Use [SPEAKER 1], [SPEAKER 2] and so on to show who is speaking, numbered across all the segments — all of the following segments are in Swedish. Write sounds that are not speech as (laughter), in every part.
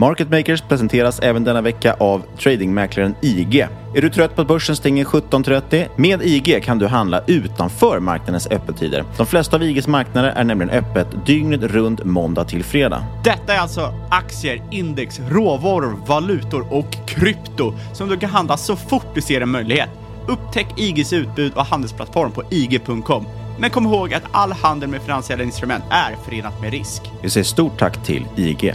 [SPEAKER 1] Market Makers presenteras även denna vecka av tradingmäklaren IG. Är du trött på att börsen stänger 17.30? Med IG kan du handla utanför marknadens öppettider. De flesta av IGs marknader är nämligen öppet dygnet runt måndag till fredag.
[SPEAKER 2] detta är alltså aktier, index, råvaror, valutor och krypto som du kan handla så fort du ser en möjlighet. Upptäck IGs utbud och handelsplattform på IG.com. Men kom ihåg att all handel med finansiella instrument är förenat med risk.
[SPEAKER 1] Vi säger stort tack till IG.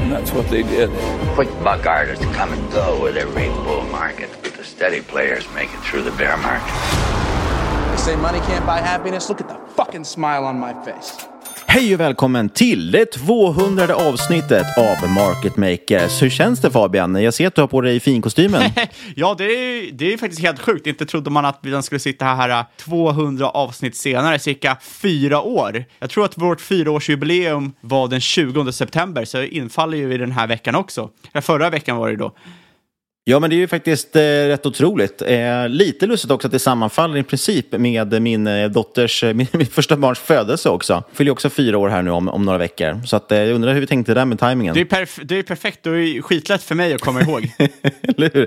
[SPEAKER 3] And that's what they did.
[SPEAKER 4] Quick buck artists come and go with every bull market, but the steady players make it through the bear market.
[SPEAKER 5] Say money can't buy happiness. Look at the fucking smile on my face.
[SPEAKER 1] Hej och välkommen till det 200 avsnittet av Market Makers. Hur känns det Fabian? Jag ser att du har på dig finkostymen. (laughs)
[SPEAKER 2] Ja, det är, det är faktiskt helt sjukt. Inte trodde man att vi skulle sitta här 200 avsnitt senare, cirka fyra år. Jag tror att vårt fyraårsjubileum var den 20 september, så infaller ju i den här veckan också. Förra veckan var det då.
[SPEAKER 1] Ja, men det är ju faktiskt eh, rätt otroligt. Eh, lite lustigt också att det sammanfaller i princip med min eh, dotters, eh, (laughs) min, min första barns födelse också. Fyller ju också fyra år här nu om, om några veckor. Så att, eh, jag undrar hur vi tänkte där med tajmingen.
[SPEAKER 2] Det är, perf- det är perfekt och skitlätt för mig att komma ihåg. (laughs)
[SPEAKER 1] Eller hur?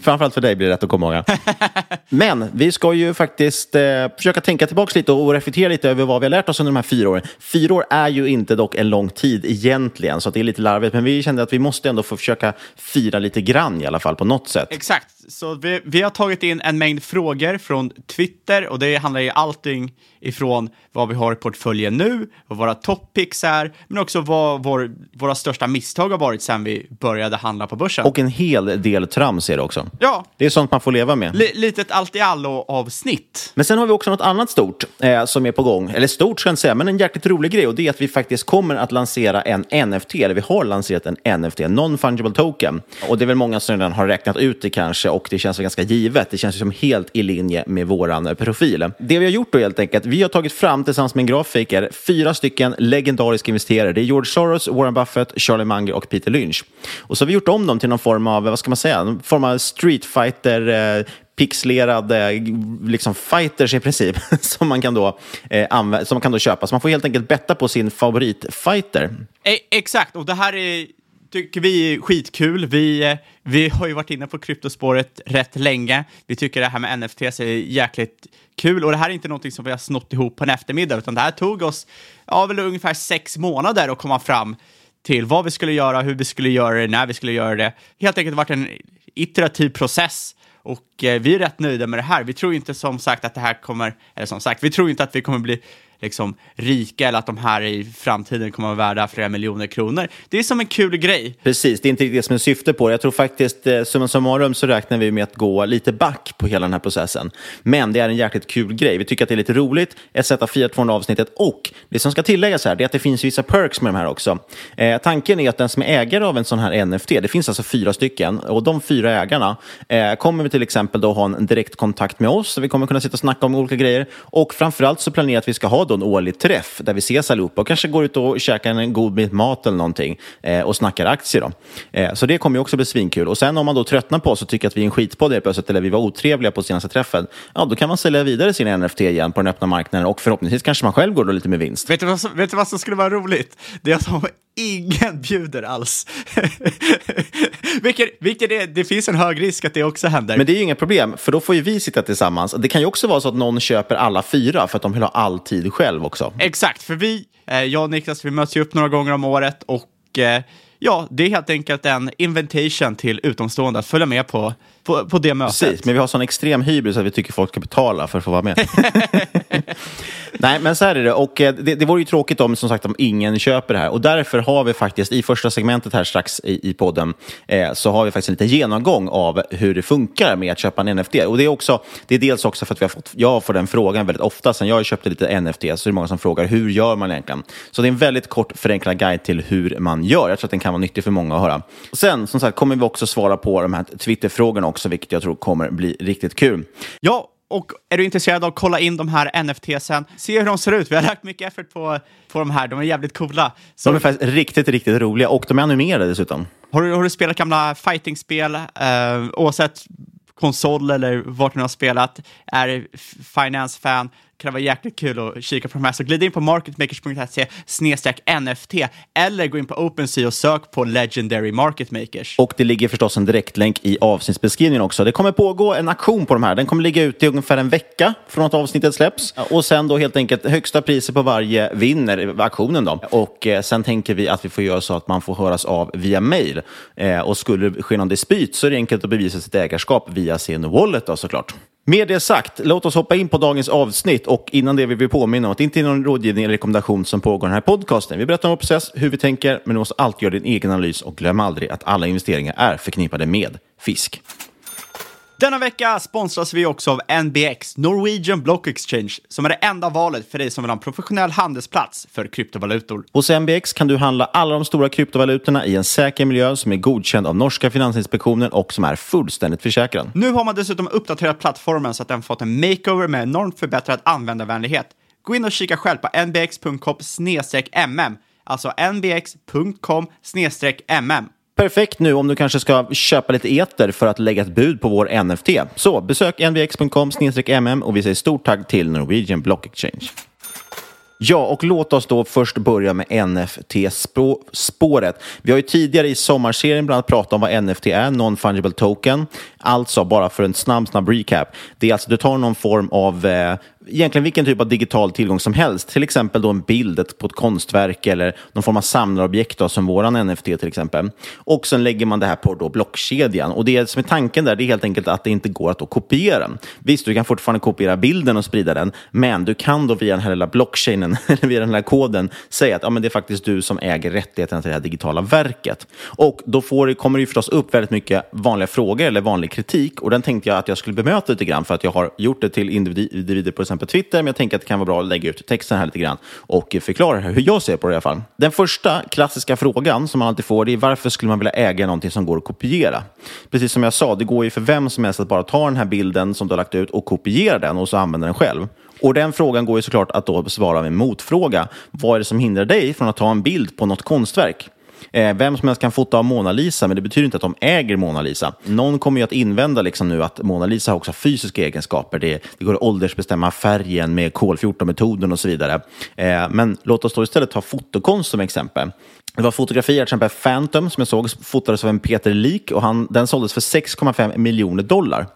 [SPEAKER 1] Framförallt för dig blir det rätt att komma ihåg. (laughs) Men vi ska ju faktiskt eh, försöka tänka tillbaka lite och reflektera lite över vad vi har lärt oss under de här fyra åren. Fyra år är ju inte dock en lång tid egentligen, så att det är lite larvigt. Men vi kände att vi måste ändå få försöka fira lite grann i alla fall på något sätt.
[SPEAKER 2] Exakt, så vi, vi har tagit in en mängd frågor från Twitter och det handlar ju allting ifrån vad vi har i portföljen nu, vad våra toppicks är, men också vad vår, våra största misstag har varit sedan vi började handla på börsen.
[SPEAKER 1] Och en hel del trams är det också.
[SPEAKER 2] Ja.
[SPEAKER 1] Det är sånt man får leva med.
[SPEAKER 2] Li- litet allt i allo-avsnitt.
[SPEAKER 1] Men sen har vi också något annat stort eh, som är på gång. Eller stort ska jag inte säga, men en jäkligt rolig grej. Och det är att vi faktiskt kommer att lansera en NFT, eller vi har lanserat en NFT, Non-Fungible Token. Och det är väl många som redan har har räknat ut det kanske och det känns ganska givet. Det känns som helt i linje med våran eh, profil. Det vi har gjort då helt enkelt, vi har tagit fram tillsammans med en grafiker fyra stycken legendariska investerare. Det är George Soros, Warren Buffett, Charlie Munger och Peter Lynch. Och så har vi gjort om dem till någon form av, eh, vad ska man säga, någon form av street fighter eh, pixlerade liksom fighters i princip (laughs) som man kan då, eh, anvä- som man kan då köpa. Så man får helt enkelt betta på sin favoritfighter.
[SPEAKER 2] E-, exakt, och det här är, tycker vi är skitkul. Vi, eh, vi har ju varit inne på kryptospåret rätt länge. Vi tycker det här med NFTs är jäkligt kul och det här är inte någonting som vi har snott ihop på en eftermiddag, utan det här tog oss ja, väl ungefär sex månader att komma fram till vad vi skulle göra, hur vi skulle göra det, när vi skulle göra det. Helt enkelt varit en iterativ process och eh, vi är rätt nöjda med det här. Vi tror inte som sagt att det här kommer, eller som sagt, vi tror inte att vi kommer bli liksom rika eller att de här i framtiden kommer att vara värda flera miljoner kronor. Det är som en kul grej.
[SPEAKER 1] Precis, det är inte riktigt det som är syftet på det. Jag tror faktiskt, eh, summa summarum, så räknar vi med att gå lite back på hela den här processen. Men det är en jäkligt kul grej. Vi tycker att det är lite roligt, ett sätt att fira 200 avsnittet och det som ska tilläggas här är att det finns vissa perks med de här också. Eh, tanken är att den som är ägare av en sån här NFT, det finns alltså fyra stycken, och de fyra ägarna eh, kommer vi till exempel då ha en direktkontakt med oss, så vi kommer kunna sitta och snacka om olika grejer. Och framförallt så planerar vi att vi ska ha då en årlig träff där vi ses allihopa och kanske går ut och käkar en god bit mat eller någonting eh, och snackar aktier. Då. Eh, så det kommer ju också bli svinkul. Och sen om man då tröttnar på oss och tycker att vi är en skitpodd helt plötsligt eller vi var otrevliga på senaste träffen, ja då kan man sälja vidare sin NFT igen på den öppna marknaden och förhoppningsvis kanske man själv går då lite med vinst.
[SPEAKER 2] Vet du vad som, vet du vad som skulle vara roligt? Det är att ingen bjuder alls. (laughs) vilket, vilket är, det finns en hög risk att det också händer.
[SPEAKER 1] Men det är ju inga problem, för då får ju vi sitta tillsammans. Det kan ju också vara så att någon köper alla fyra för att de vill ha all tid själv också.
[SPEAKER 2] Exakt, för vi, eh, jag och Niklas, vi möts ju upp några gånger om året och eh, ja, det är helt enkelt en invitation till utomstående att följa med på, på, på det mötet.
[SPEAKER 1] Precis, men vi har sån extrem hybris att vi tycker folk ska betala för att få vara med. (laughs) (laughs) Nej, men så här är det. Och eh, det, det vore ju tråkigt om, som sagt, om ingen köper det här. Och därför har vi faktiskt i första segmentet här strax i, i podden eh, så har vi faktiskt en liten genomgång av hur det funkar med att köpa en NFT. Och det är, också, det är dels också för att vi har fått, jag får den frågan väldigt ofta sen jag köpte lite NFT, så är det många som frågar hur gör man egentligen? Så det är en väldigt kort förenklad guide till hur man gör. Jag tror att den kan vara nyttig för många att höra. Och sen, som sagt, kommer vi också svara på de här Twitter-frågorna också, vilket jag tror kommer bli riktigt kul.
[SPEAKER 2] Ja, och är du intresserad av att kolla in de här NFTsen, se hur de ser ut. Vi har lagt mycket effort på, på de här, de är jävligt coola.
[SPEAKER 1] Så... De är faktiskt riktigt, riktigt roliga och de är animerade dessutom.
[SPEAKER 2] Har du, har du spelat gamla fightingspel, eh, oavsett konsol eller vart du har spelat, är finance-fan, kan det vara jäkligt kul att kika på de här. Så glid in på marketmakers.se snedstreck NFT eller gå in på OpenSea och sök på Legendary Market Makers.
[SPEAKER 1] Och det ligger förstås en direktlänk i avsnittsbeskrivningen också. Det kommer pågå en aktion på de här. Den kommer ligga ute i ungefär en vecka från att avsnittet släpps. Och sen då helt enkelt högsta priset på varje vinner aktionen då. Och eh, sen tänker vi att vi får göra så att man får höras av via mail. Eh, och skulle det ske någon dispyt så är det enkelt att bevisa sitt ägarskap via sin wallet då såklart. Med det sagt, låt oss hoppa in på dagens avsnitt och innan det vill vi påminna om att det inte är någon rådgivning eller rekommendation som pågår i den här podcasten. Vi berättar om vår process, hur vi tänker, men du måste alltid göra din egen analys och glöm aldrig att alla investeringar är förknippade med fisk.
[SPEAKER 2] Denna vecka sponsras vi också av NBX, Norwegian Block Exchange, som är det enda valet för dig som vill ha en professionell handelsplats för kryptovalutor.
[SPEAKER 1] Hos NBX kan du handla alla de stora kryptovalutorna i en säker miljö som är godkänd av norska Finansinspektionen och som är fullständigt försäkrad.
[SPEAKER 2] Nu har man dessutom uppdaterat plattformen så att den fått en makeover med enormt förbättrad användarvänlighet. Gå in och kika själv på nbx.com mm, alltså nbx.com mm.
[SPEAKER 1] Perfekt nu om du kanske ska köpa lite eter för att lägga ett bud på vår NFT. Så besök nvx.com mm och vi säger stort tack till Norwegian Block Exchange. Ja, och låt oss då först börja med NFT-spåret. Vi har ju tidigare i sommarserien bland annat pratat om vad NFT är, Non-Fungible Token. Alltså, bara för en snabb, snabb recap. Det är alltså, du tar någon form av eh, egentligen vilken typ av digital tillgång som helst. Till exempel då en bild på ett konstverk eller någon form av samlarobjekt då, som våran NFT till exempel. Och sen lägger man det här på då blockkedjan. Och det som är tanken där det är helt enkelt att det inte går att då kopiera den. Visst, du kan fortfarande kopiera bilden och sprida den, men du kan då via den här lilla blockchainen, (laughs) eller via den här koden, säga att ja, men det är faktiskt du som äger rättigheterna till det här digitala verket. Och då får, kommer det ju förstås upp väldigt mycket vanliga frågor eller vanliga kritik och den tänkte jag att jag skulle bemöta lite grann för att jag har gjort det till individer på exempel Twitter, men jag tänker att det kan vara bra att lägga ut texten här lite grann och förklara hur jag ser på det i alla fall. Den första klassiska frågan som man alltid får det är varför skulle man vilja äga någonting som går att kopiera? Precis som jag sa, det går ju för vem som helst att bara ta den här bilden som du har lagt ut och kopiera den och så använda den själv. Och den frågan går ju såklart att då besvara med en motfråga. Vad är det som hindrar dig från att ta en bild på något konstverk? Eh, vem som helst kan fota av Mona Lisa, men det betyder inte att de äger Mona Lisa. Någon kommer ju att invända liksom nu att Mona Lisa också har fysiska egenskaper. Det, det går att åldersbestämma färgen med kol-14-metoden och så vidare. Eh, men låt oss då istället ta fotokonst som exempel. Det var fotografier, till exempel Phantom, som jag såg, fotades av en Peter Lik och han, den såldes för 6,5 miljoner dollar.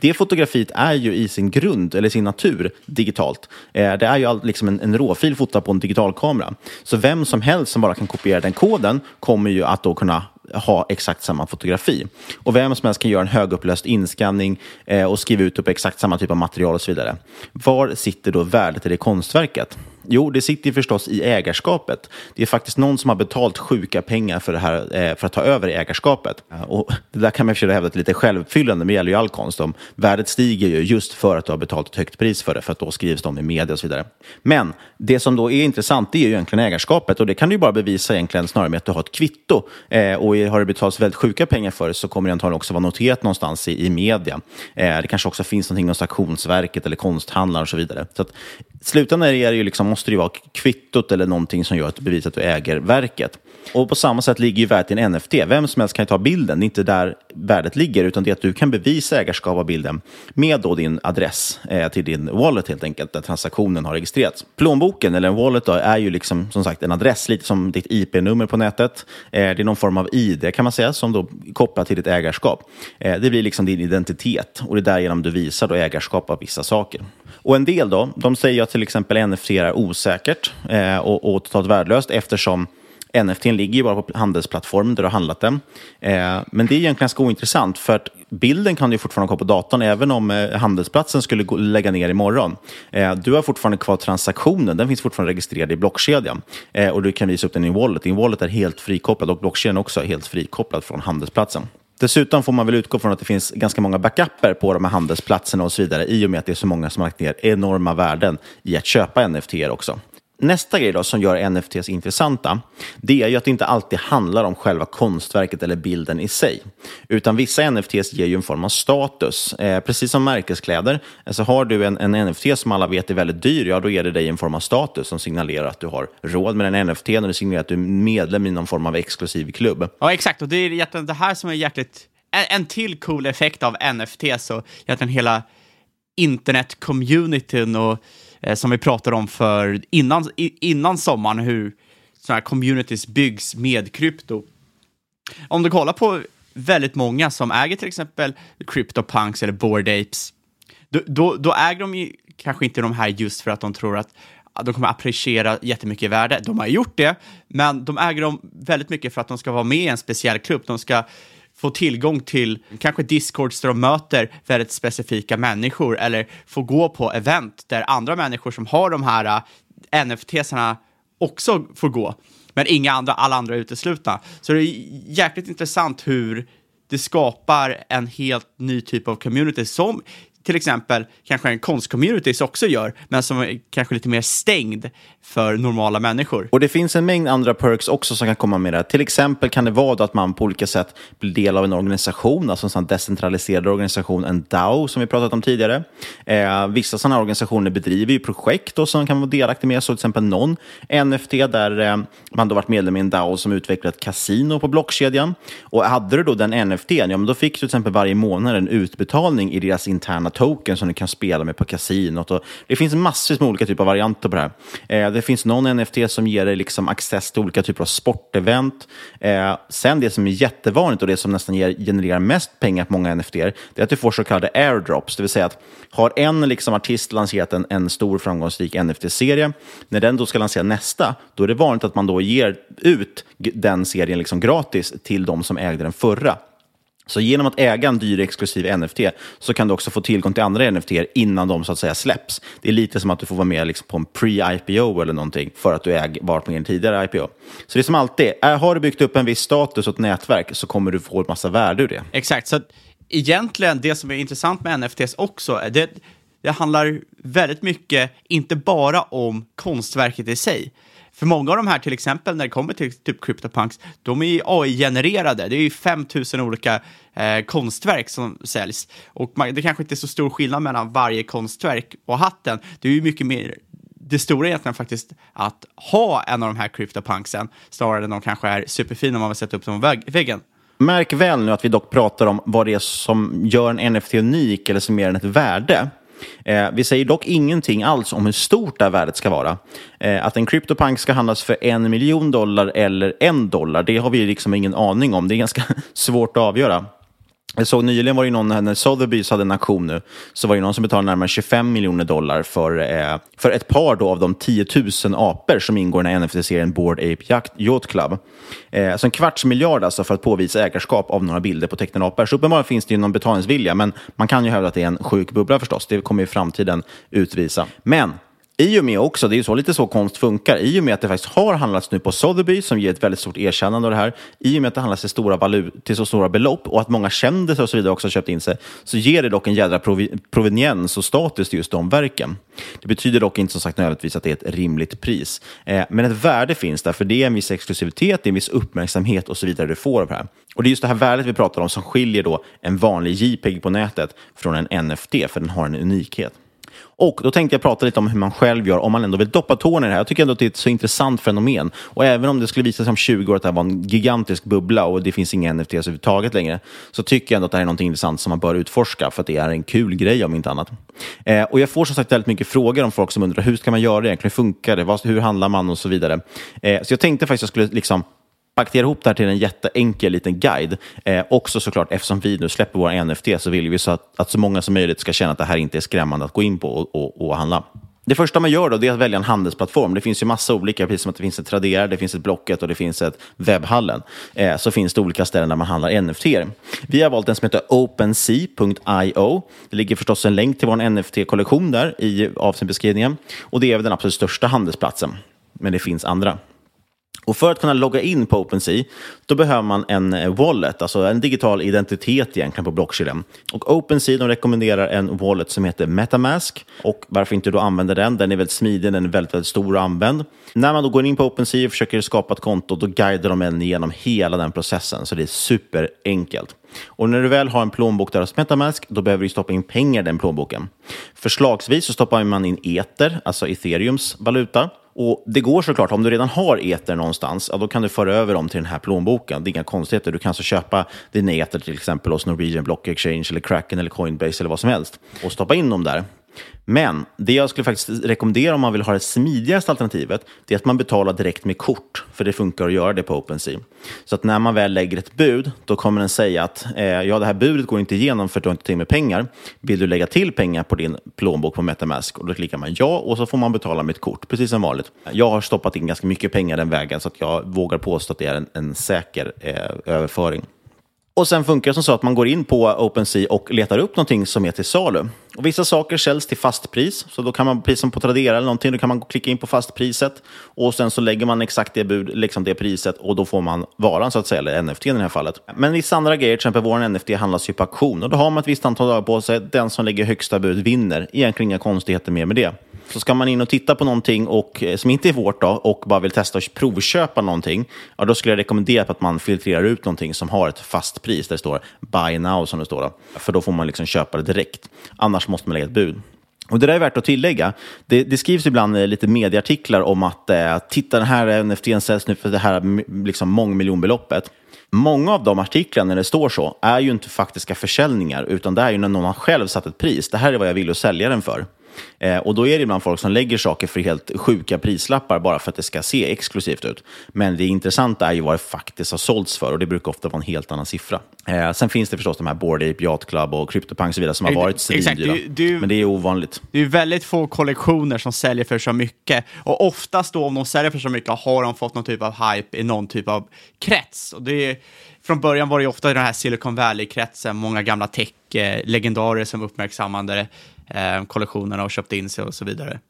[SPEAKER 1] Det fotografiet är ju i sin grund, eller sin natur, digitalt. Eh, det är ju liksom en, en råfil fotad på en digitalkamera. Så vem som helst som bara kan kopiera den koden kommer ju att då kunna ha exakt samma fotografi. Och vem som helst kan göra en högupplöst inskanning eh, och skriva ut upp exakt samma typ av material och så vidare. Var sitter då värdet i det konstverket? Jo, det sitter förstås i ägarskapet. Det är faktiskt någon som har betalt sjuka pengar för, det här, eh, för att ta över ägarskapet. Och det där kan man försöka hävda är lite självuppfyllande, men det gäller ju all konst. Om värdet stiger ju just för att du har betalt ett högt pris för det, för att då skrivs de i media och så vidare. Men det som då är intressant, det är ju egentligen ägarskapet och det kan du ju bara bevisa egentligen snarare med att du har ett kvitto. Eh, och har det betalats väldigt sjuka pengar för det så kommer det antagligen också vara noterat någonstans i, i media. Eh, det kanske också finns någonting hos auktionsverket eller konsthandlare och så vidare. Så att, slutändan är det ju liksom, måste det ju vara kvittot eller någonting som gör att du bevisar att du äger verket. Och på samma sätt ligger ju värdet i en NFT. Vem som helst kan ta bilden. Det är inte där värdet ligger, utan det är att du kan bevisa ägarskap av bilden med då din adress eh, till din wallet helt enkelt, där transaktionen har registrerats. Plånboken, eller en wallet, då, är ju liksom som sagt en adress, lite som ditt IP-nummer på nätet. Eh, det är någon form av ID kan man säga, som då kopplar till ditt ägarskap. Eh, det blir liksom din identitet och det är därigenom du visar då ägarskap av vissa saker. Och en del då, de säger att till exempel NFT är osäkert eh, och, och totalt värdelöst eftersom NFT ligger ju bara på handelsplattformen där du har handlat den. Eh, men det är egentligen ganska ointressant för att bilden kan du fortfarande ha på datorn även om eh, handelsplatsen skulle gå, lägga ner imorgon. Eh, du har fortfarande kvar transaktionen, den finns fortfarande registrerad i blockkedjan eh, och du kan visa upp den i wallet. Din wallet är helt frikopplad och blockkedjan också är helt frikopplad från handelsplatsen. Dessutom får man väl utgå från att det finns ganska många backuper på de här handelsplatserna och så vidare i och med att det är så många som har lagt ner enorma värden i att köpa NFT också. Nästa grej då som gör NFTs intressanta, det är ju att det inte alltid handlar om själva konstverket eller bilden i sig. Utan vissa NFTs ger ju en form av status. Eh, precis som märkeskläder, alltså har du en, en, NFT som alla vet är väldigt dyr, ja då ger det dig en form av status som signalerar att du har råd med en NFT och det signalerar att du är medlem i någon form av exklusiv klubb.
[SPEAKER 2] Ja, exakt. Och det är det här som är jäkligt... En, en till cool effekt av NFTs och egentligen hela internet-communityn och Eh, som vi pratade om för innan, innan sommaren, hur sådana här communities byggs med krypto. Om du kollar på väldigt många som äger till exempel CryptoPunks eller Bored Apes, då, då, då äger de ju kanske inte de här just för att de tror att de kommer appreciera jättemycket i värde. De har gjort det, men de äger dem väldigt mycket för att de ska vara med i en speciell klubb. De ska få tillgång till kanske discords där de möter väldigt specifika människor eller få gå på event där andra människor som har de här äh, uh, NFT-sarna också får gå, men inga andra, alla andra är uteslutna. Så det är jäkligt intressant hur det skapar en helt ny typ av community som till exempel kanske en konstcommunity också gör, men som är kanske lite mer stängd för normala människor.
[SPEAKER 1] Och det finns en mängd andra perks också som kan komma med det. Till exempel kan det vara att man på olika sätt blir del av en organisation, alltså en sån decentraliserad organisation, en DAO som vi pratat om tidigare. Eh, vissa sådana organisationer bedriver ju projekt då, som kan vara delaktig med, så till exempel någon NFT där eh, man då varit medlem i en DAO som utvecklat kasino på blockkedjan. Och hade du då den NFT, ja men då fick du till exempel varje månad en utbetalning i deras interna token som du kan spela med på kasinot. Och det finns massvis med olika typer av varianter på det här. Eh, det finns någon NFT som ger dig liksom access till olika typer av sportevent. Eh, sen det som är jättevanligt och det som nästan ger, genererar mest pengar på många NFT, det är att du får så kallade airdrops. Det vill säga att har en liksom, artist lanserat en, en stor framgångsrik NFT-serie, när den då ska lansera nästa, då är det vanligt att man då ger ut den serien liksom gratis till de som ägde den förra. Så genom att äga en dyr exklusiv NFT så kan du också få tillgång till andra NFT innan de så att säga släpps. Det är lite som att du får vara med liksom på en pre-IPO eller någonting för att du äger, varit med i en tidigare IPO. Så det är som alltid, har du byggt upp en viss status och ett nätverk så kommer du få en massa värde ur det.
[SPEAKER 2] Exakt, så egentligen det som är intressant med NFTs också, är det, det handlar väldigt mycket, inte bara om konstverket i sig. För många av de här, till exempel när det kommer till typ CryptoPunks, de är ju AI-genererade. Det är ju 5000 olika eh, konstverk som säljs. Och man, det kanske inte är så stor skillnad mellan varje konstverk och hatten. Det är ju mycket mer det stora är egentligen faktiskt att ha en av de här CryptoPunksen snarare än de kanske är superfina om man vill sätta upp dem på väggen.
[SPEAKER 1] Märk väl nu att vi dock pratar om vad det är som gör en NFT unik eller som ger den ett värde. Eh, vi säger dock ingenting alls om hur stort det här värdet ska vara. Eh, att en CryptoPunk ska handlas för en miljon dollar eller en dollar, det har vi liksom ingen aning om. Det är ganska (laughs) svårt att avgöra. Jag såg nyligen var det någon, när Sotheby's hade en auktion nu, så var det någon som betalade närmare 25 miljoner dollar för, eh, för ett par då av de 10 000 apor som ingår i den här NFT-serien Board Ape Yacht, Club. Eh, alltså en kvarts miljard alltså för att påvisa ägarskap av några bilder på tecknade apor. Så uppenbarligen finns det ju någon betalningsvilja, men man kan ju hävda att det är en sjuk bubbla förstås. Det kommer ju framtiden utvisa. Men i och med också, det är ju så lite så konst funkar, i och med att det faktiskt har handlats nu på Sotheby som ger ett väldigt stort erkännande av det här, i och med att det handlas till, stora valu till så stora belopp och att många kändisar och så vidare också har köpt in sig, så ger det dock en jädra provi proveniens och status till just de verken. Det betyder dock inte som sagt nödvändigtvis att det är ett rimligt pris. Eh, men ett värde finns där, för det är en viss exklusivitet, det är en viss uppmärksamhet och så vidare du får av det här. Och det är just det här värdet vi pratar om som skiljer då en vanlig JPEG på nätet från en NFT, för den har en unikhet. Och då tänkte jag prata lite om hur man själv gör om man ändå vill doppa tårna i det här. Jag tycker ändå att det är ett så intressant fenomen. Och även om det skulle visa sig om 20 år att det här var en gigantisk bubbla och det finns inga NFTs överhuvudtaget längre, så tycker jag ändå att det här är något intressant som man bör utforska för att det är en kul grej om inte annat. Eh, och jag får som sagt väldigt mycket frågor om folk som undrar hur ska man göra det egentligen? Hur funkar det? Hur handlar man och så vidare. Eh, så jag tänkte faktiskt att jag skulle liksom paketera ihop det här till en jätteenkel liten guide. Eh, också såklart, eftersom vi nu släpper våra NFT så vill vi så att, att så många som möjligt ska känna att det här inte är skrämmande att gå in på och, och, och handla. Det första man gör då, är att välja en handelsplattform. Det finns ju massa olika, precis som att det finns ett Tradera, det finns ett Blocket och det finns ett Webhallen. Eh, så finns det olika ställen där man handlar NFT. Vi har valt en som heter OpenSea.io. Det ligger förstås en länk till vår NFT-kollektion där i avsnittbeskrivningen. Och det är väl den absolut största handelsplatsen. Men det finns andra. Och för att kunna logga in på OpenSea, då behöver man en eh, wallet, alltså en digital identitet egentligen på blockkedjan. Och OpenSea de rekommenderar en wallet som heter Metamask. Och varför inte då använda den? Den är väldigt smidig, den är väldigt, väldigt stor och använd. När man då går in på OpenSea och försöker skapa ett konto, då guidar de en genom hela den processen. Så det är superenkelt. Och när du väl har en plånbok där hos Metamask, då behöver du stoppa in pengar i den plånboken. Förslagsvis så stoppar man in ether, alltså ethereums valuta. Och Det går såklart, om du redan har eter någonstans, ja, då kan du föra över dem till den här plånboken. Det är inga konstigheter. Du kan alltså köpa dina eter till exempel hos Norwegian Block Exchange, eller Kraken eller Coinbase eller vad som helst och stoppa in dem där. Men det jag skulle faktiskt rekommendera om man vill ha det smidigaste alternativet, det är att man betalar direkt med kort, för det funkar att göra det på OpenSea. Så att när man väl lägger ett bud, då kommer den säga att eh, ja, det här budet går inte igenom för att du har inte tillräckligt med pengar. Vill du lägga till pengar på din plånbok på Metamask? Och då klickar man ja och så får man betala med ett kort, precis som vanligt. Jag har stoppat in ganska mycket pengar den vägen, så att jag vågar påstå att det är en, en säker eh, överföring. Och sen funkar det som så att man går in på OpenSea och letar upp någonting som är till salu. Och vissa saker säljs till fastpris, så då kan man, precis som på Tradera eller någonting, då kan man klicka in på fastpriset och sen så lägger man exakt det bud, liksom det priset och då får man varan så att säga, eller NFT i det här fallet. Men vissa andra grejer, till exempel vår NFT handlas ju på auktion och då har man ett visst antal dagar på sig. Den som lägger högsta bud vinner. Egentligen inga konstigheter mer med det. Så ska man in och titta på någonting och, eh, som inte är vårt då, och bara vill testa och provköpa någonting, ja, då skulle jag rekommendera att man filtrerar ut någonting som har ett fast pris, där det står buy now, som det står. Då. För då får man liksom köpa det direkt. Annars måste man lägga ett bud. Och Det där är värt att tillägga. Det, det skrivs ibland eh, lite medieartiklar om att eh, titta, den här NFT säljs nu för det här liksom mångmiljonbeloppet. Många av de artiklarna, när det står så, är ju inte faktiska försäljningar, utan det är ju när någon har själv satt ett pris. Det här är vad jag vill sälja den för. Eh, och då är det ibland folk som lägger saker för helt sjuka prislappar bara för att det ska se exklusivt ut. Men det intressanta är ju vad det faktiskt har sålts för och det brukar ofta vara en helt annan siffra. Eh, sen finns det förstås de här Bored Ape Yacht Club och CryptoPunk och så vidare som har varit svindyra. Men det är ovanligt.
[SPEAKER 2] Det är väldigt få kollektioner som säljer för så mycket. Och oftast då om de säljer för så mycket har de fått någon typ av hype i någon typ av krets. Och det är, från början var det ofta i den här Silicon Valley-kretsen, många gamla tech-legendarer som uppmärksammade eh, kollektionerna och köpte in sig och så vidare.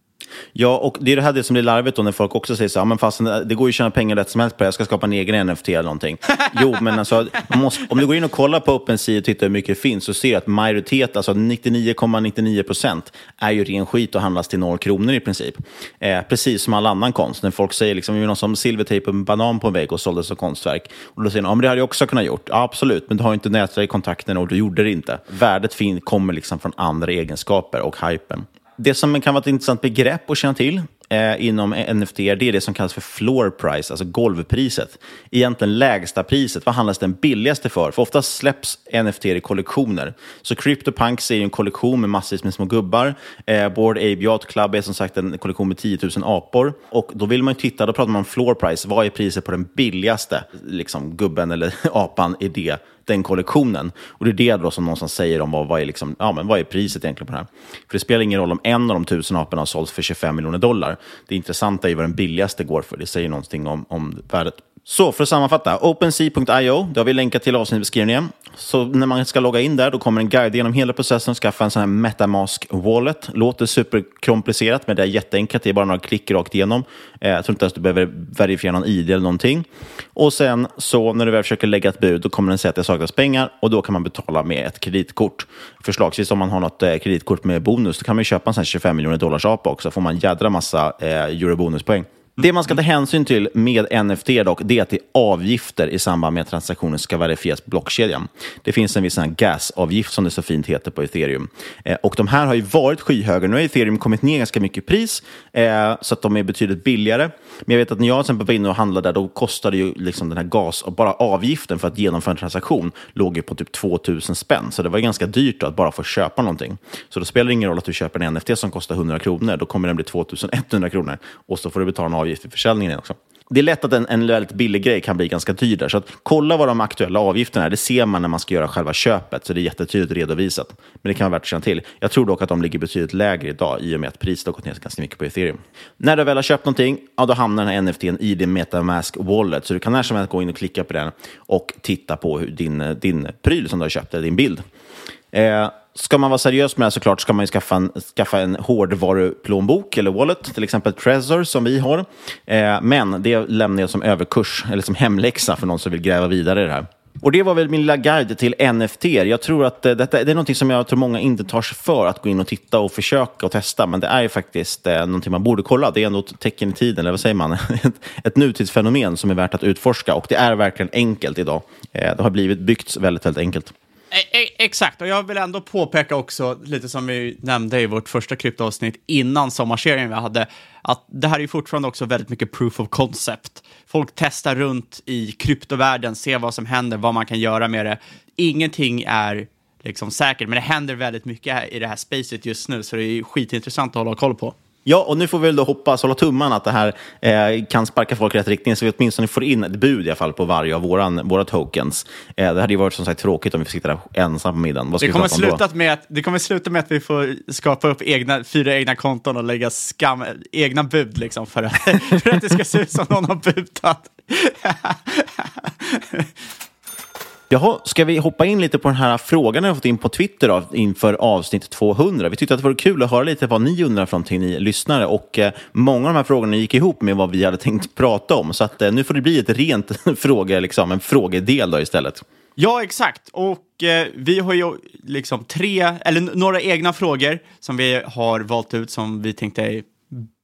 [SPEAKER 1] Ja, och det är det här det som blir larvigt då när folk också säger så här, men fast det går ju att tjäna pengar rätt som helst på det, jag ska skapa en egen NFT eller någonting. jo, men alltså, måste, om du går in och kollar på OpenSea och tittar hur mycket det finns så ser du att majoritet, alltså 99,99 procent, är ju ren skit och handlas till noll kronor i princip. Eh, precis som all annan konst. När folk säger liksom, någon som silvertejp en banan på en vägg och sålde som konstverk. Och då säger de, ja men det hade jag också kunnat gjort. Ja, absolut, men du har inte nätet i kontakten och du gjorde det inte. Värdet fin kommer liksom från andra egenskaper och hypen. Det som kan vara ett intressant begrepp att känna till eh, inom NFT det är det som kallas för floor price, alltså golvpriset. Egentligen lägsta priset. Vad handlas den billigaste för? För oftast släpps NFT i kollektioner. Så CryptoPunks är en kollektion med massvis med små gubbar. Eh, Board Ape Yacht Club är som sagt en kollektion med 10 000 apor. Och då vill man titta, då pratar man om floor price. Vad är priset på den billigaste liksom, gubben eller (laughs) apan i det den kollektionen. Och det är det då som någonstans säger om vad, vad, är, liksom, ja, men vad är priset egentligen på det här. För det spelar ingen roll om en av de tusen aporna har sålts för 25 miljoner dollar. Det intressanta är vad den billigaste går för. Det säger någonting om, om värdet. Så för att sammanfatta, OpenSea.io, det har vi länkat till avsnittbeskrivningen. Så när man ska logga in där, då kommer en guide genom hela processen och skaffa en sån här Metamask Wallet. Låter superkomplicerat, men det är jätteenkelt. Det är bara några klick rakt igenom. Eh, jag tror inte ens du behöver verifiera någon ID eller någonting. Och sen så när du väl försöker lägga ett bud, då kommer den säga att det saknas pengar och då kan man betala med ett kreditkort. Förslagsvis om man har något eh, kreditkort med bonus, då kan man köpa en sån här 25 miljoner dollars apa också. får man en jädra massa eh, eurobonuspoäng. Det man ska ta hänsyn till med NFT dock, det är att det är avgifter i samband med att transaktionen ska verifieras på blockkedjan. Det finns en viss gasavgift som det så fint heter på ethereum. Eh, och de här har ju varit skyhöga. Nu har ethereum kommit ner ganska mycket i pris, eh, så att de är betydligt billigare. Men jag vet att när jag till exempel var inne och handlade där, då kostade ju liksom den här gas, bara avgiften för att genomföra en transaktion låg ju på typ 2000 spänn. Så det var ganska dyrt att bara få köpa någonting. Så då spelar det ingen roll att du köper en NFT som kostar 100 kronor. Då kommer den bli 2100 kronor och så får du betala en avgift vid försäljningen också. Det är lätt att en, en väldigt billig grej kan bli ganska dyr där. Så att kolla vad de aktuella avgifterna är. Det ser man när man ska göra själva köpet, så det är jättetydligt redovisat. Men det kan vara värt att känna till. Jag tror dock att de ligger betydligt lägre idag i och med att priset har gått ner ganska mycket på ethereum. När du väl har köpt någonting, ja, då hamnar den här NFTn i din Metamask Wallet. Så du kan när som helst gå in och klicka på den och titta på hur din, din pryl som du har köpt, eller din bild. Eh, ska man vara seriös med det här såklart ska man skaffa en, skaffa en hårdvaruplånbok eller wallet, till exempel Trezor som vi har. Eh, men det lämnar jag som överkurs, eller som hemläxa för någon som vill gräva vidare i det här. Och det var väl min lilla guide till NFT. Jag tror att eh, detta det är någonting som jag tror många inte tar sig för att gå in och titta och försöka och testa. Men det är faktiskt eh, någonting man borde kolla. Det är ändå ett tecken i tiden, eller vad säger man? (laughs) ett, ett nutidsfenomen som är värt att utforska. Och det är verkligen enkelt idag. Eh, det har blivit byggts väldigt, väldigt enkelt.
[SPEAKER 2] Eh, eh, exakt, och jag vill ändå påpeka också, lite som vi nämnde i vårt första kryptoavsnitt innan sommarserien vi hade, att det här är fortfarande också väldigt mycket proof of concept. Folk testar runt i kryptovärlden, ser vad som händer, vad man kan göra med det. Ingenting är liksom säkert, men det händer väldigt mycket i det här spacet just nu, så det är skitintressant att hålla koll på.
[SPEAKER 1] Ja, och nu får vi väl då hoppas, hålla tummarna att det här eh, kan sparka folk i rätt riktning så vi åtminstone får in ett bud i alla fall på varje av våran, våra tokens. Eh, det hade ju varit som sagt tråkigt om vi fick sitta där ensam på middagen.
[SPEAKER 2] Vad det, kommer sluta med att, det kommer sluta med att vi får skapa upp egna, fyra egna konton och lägga skam, egna bud liksom för att, (laughs) för att det ska se ut som någon har budat. (laughs)
[SPEAKER 1] Jaha, ska vi hoppa in lite på den här frågan jag fått in på Twitter då, inför avsnitt 200? Vi tyckte att det vore kul att höra lite vad ni undrar för någonting, ni lyssnare. Och eh, många av de här frågorna gick ihop med vad vi hade tänkt prata om. Så att, eh, nu får det bli ett rent (laughs) fråge, liksom, en frågedel då istället.
[SPEAKER 2] Ja, exakt. Och eh, vi har ju liksom tre, eller några egna frågor som vi har valt ut som vi tänkte är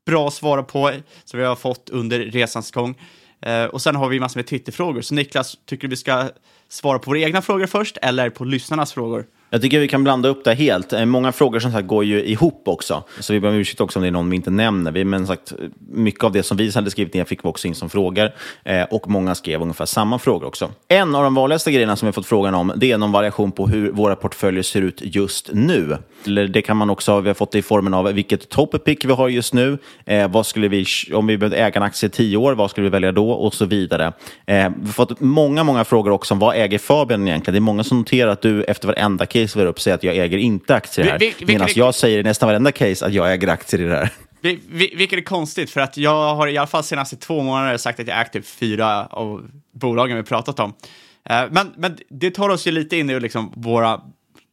[SPEAKER 2] bra att svara på, som vi har fått under resans gång. Eh, och sen har vi massor med Twitterfrågor. Så Niklas, tycker du vi ska svara på våra egna frågor först eller på lyssnarnas frågor?
[SPEAKER 1] Jag tycker vi kan blanda upp det helt. Eh, många frågor som sagt går ju ihop också. Så vi ber om ursäkt också om det är någon vi inte nämner. Men sagt, mycket av det som vi hade skrivit ner fick vi också in som frågor. Eh, och många skrev ungefär samma frågor också. En av de vanligaste grejerna som vi fått frågan om, det är någon variation på hur våra portföljer ser ut just nu. Eller det kan man också, vi har fått det i formen av vilket topic vi har just nu. Eh, vad skulle vi, om vi behövde äga en aktie i tio år, vad skulle vi välja då? Och så vidare. Eh, vi har fått många, många frågor också om vad äger Fabian egentligen? Det är många som noterar att du efter varenda case var upp säger att jag äger inte aktier här. Vi, vi, Medan jag säger i nästan varenda case att jag äger aktier i det här.
[SPEAKER 2] Vi, vi, vilket är konstigt, för att jag har i alla fall senaste två månader sagt att jag ägt typ fyra av bolagen vi pratat om. Uh, men, men det tar oss ju lite in i liksom våra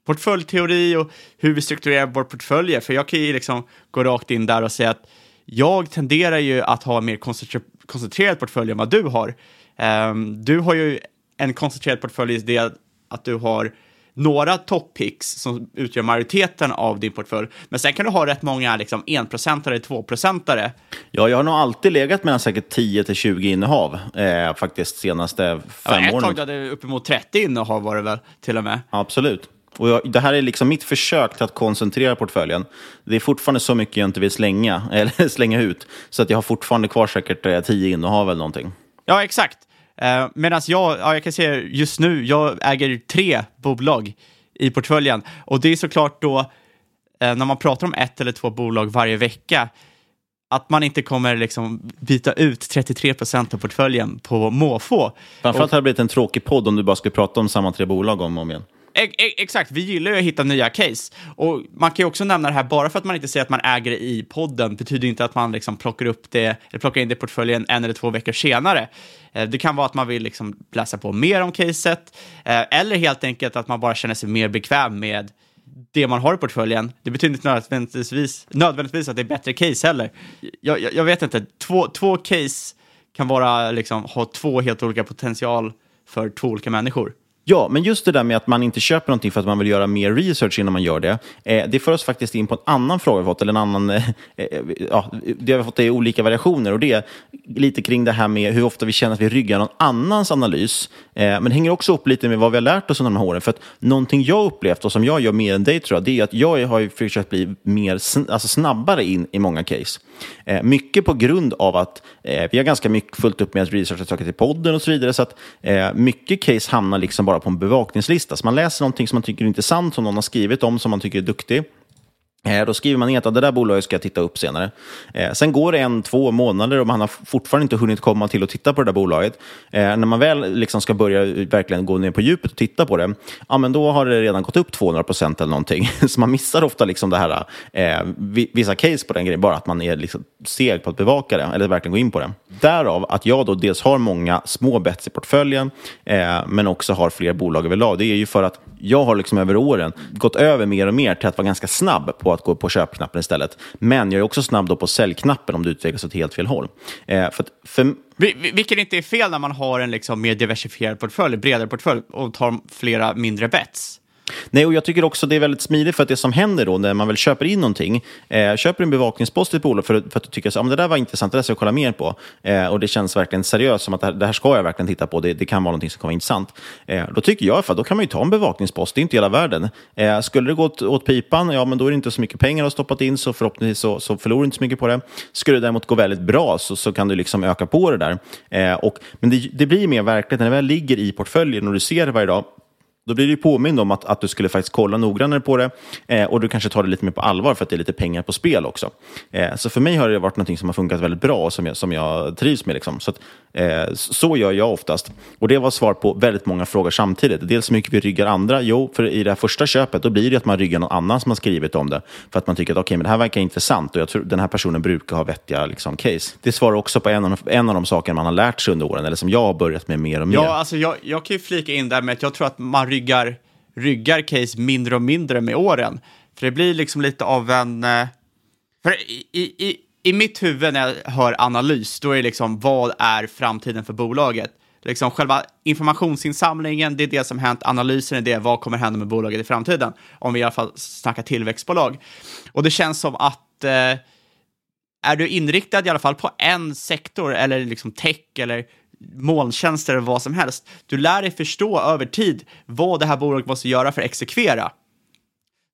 [SPEAKER 2] portföljteori och hur vi strukturerar vår portföljer. För jag kan ju liksom gå rakt in där och säga att jag tenderar ju att ha en mer koncentre koncentrerad portfölj än vad du har. Um, du har ju en koncentrerad portfölj i det att du har några toppicks som utgör majoriteten av din portfölj. Men sen kan du ha rätt många liksom, enprocentare, tvåprocentare.
[SPEAKER 1] Ja, jag har nog alltid legat mellan säkert 10 till 20 innehav eh, faktiskt senaste fem
[SPEAKER 2] ja, ett
[SPEAKER 1] åren.
[SPEAKER 2] Ett tag hade du uppemot 30 innehav var det väl till och med?
[SPEAKER 1] Absolut. Och jag, det här är liksom mitt försök till att koncentrera portföljen. Det är fortfarande så mycket jag inte vill slänga, (laughs) eller slänga ut, så att jag har fortfarande kvar säkert eh, 10 innehav eller någonting.
[SPEAKER 2] Ja, exakt. Uh, Medan jag, ja, jag kan säga just nu, jag äger tre bolag i portföljen. Och det är såklart då, uh, när man pratar om ett eller två bolag varje vecka, att man inte kommer liksom byta ut 33 procent av portföljen på måfå.
[SPEAKER 1] Framförallt hade det blivit en tråkig podd om du bara skulle prata om samma tre bolag om och om igen.
[SPEAKER 2] Exakt, vi gillar ju att hitta nya case. Och man kan ju också nämna det här, bara för att man inte säger att man äger det i podden, betyder inte att man liksom plockar upp det, eller plockar in det i portföljen en eller två veckor senare. Eh, det kan vara att man vill liksom läsa på mer om caset, eh, eller helt enkelt att man bara känner sig mer bekväm med det man har i portföljen. Det betyder inte nödvändigtvis, nödvändigtvis att det är bättre case heller. Jag, jag, jag vet inte, två, två case kan vara, liksom, ha två helt olika potential för två olika människor.
[SPEAKER 1] Ja, men just det där med att man inte köper någonting för att man vill göra mer research innan man gör det. Eh, det för oss faktiskt in på en annan fråga vi fått, eller en annan, eh, eh ja, det har vi fått i olika variationer. Och det är lite kring det här med hur ofta vi känner att vi ryggar någon annans analys. Eh, men det hänger också upp lite med vad vi har lärt oss under de här åren. För att någonting jag upplevt och som jag gör mer än dig tror jag, det är att jag har försökt bli mer, alltså snabbare in i många case. Eh, mycket på grund av att eh, vi har ganska mycket fullt upp med att researcha saker till podden och så vidare. Så att eh, mycket case hamnar liksom bara bara på en bevakningslista. Så man läser någonting som man tycker är intressant, som någon har skrivit om, som man tycker är duktig. Eh, då skriver man ner att det där bolaget ska jag titta upp senare. Eh, sen går det en, två månader och man har fortfarande inte hunnit komma till och titta på det där bolaget. Eh, när man väl liksom ska börja verkligen gå ner på djupet och titta på det, ja, men då har det redan gått upp 200 procent eller någonting. (laughs) Så man missar ofta liksom det här, eh, vissa case på den grejen, bara att man är liksom seg på att bevaka det, eller verkligen gå in på det. Därav att jag då dels har många små bets i portföljen, eh, men också har fler bolag överlag. Det är ju för att jag har liksom över åren gått över mer och mer till att vara ganska snabb på att gå på köpknappen istället. Men jag är också snabb då på säljknappen om det utvecklas åt helt fel håll. Eh, för, för
[SPEAKER 2] vilket inte är fel när man har en liksom mer diversifierad portfölj, bredare portfölj och tar flera mindre bets.
[SPEAKER 1] Nej, och jag tycker också det är väldigt smidigt för att det som händer då när man väl köper in någonting, eh, köper en bevakningspost i ett bolag för, för att du tycker att ah, det där var intressant, det där ska jag kolla mer på. Eh, och det känns verkligen seriöst, som att det här, det här ska jag verkligen titta på, det, det kan vara någonting som kan vara intressant. Eh, då tycker jag att då kan man ju ta en bevakningspost, det är inte hela världen. Eh, skulle det gå åt, åt, pipan, ja men då är det inte så mycket pengar att stoppat in, så förhoppningsvis så, så förlorar du inte så mycket på det. Skulle det däremot gå väldigt bra så, så kan du liksom öka på det där. Eh, och, men det, det blir mer verkligt när det väl ligger i portföljen och du ser det varje dag, då blir du påmind om att, att du skulle faktiskt kolla noggrannare på det eh, och du kanske tar det lite mer på allvar för att det är lite pengar på spel också. Eh, så för mig har det varit något som har funkat väldigt bra och som jag, som jag trivs med. Liksom. Så, att, eh, så gör jag oftast. Och det var svar på väldigt många frågor samtidigt. Dels hur mycket vi ryggar andra. Jo, för i det här första köpet då blir det att man ryggar någon annan som har skrivit om det. För att man tycker att okay, men det här verkar intressant och jag tror den här personen brukar ha vettiga liksom, case. Det svarar också på en av, en av de saker man har lärt sig under åren, eller som jag har börjat med mer och mer.
[SPEAKER 2] Ja, alltså jag, jag kan ju flika in där med att jag tror att man ryggar, ryggar case mindre och mindre med åren. För det blir liksom lite av en... Eh, för i, i, i mitt huvud när jag hör analys, då är det liksom vad är framtiden för bolaget? Liksom själva informationsinsamlingen, det är det som hänt. Analysen är det, vad kommer hända med bolaget i framtiden? Om vi i alla fall snackar tillväxtbolag. Och det känns som att eh, är du inriktad i alla fall på en sektor eller liksom tech eller molntjänster eller vad som helst. Du lär dig förstå över tid vad det här bolaget måste göra för att exekvera.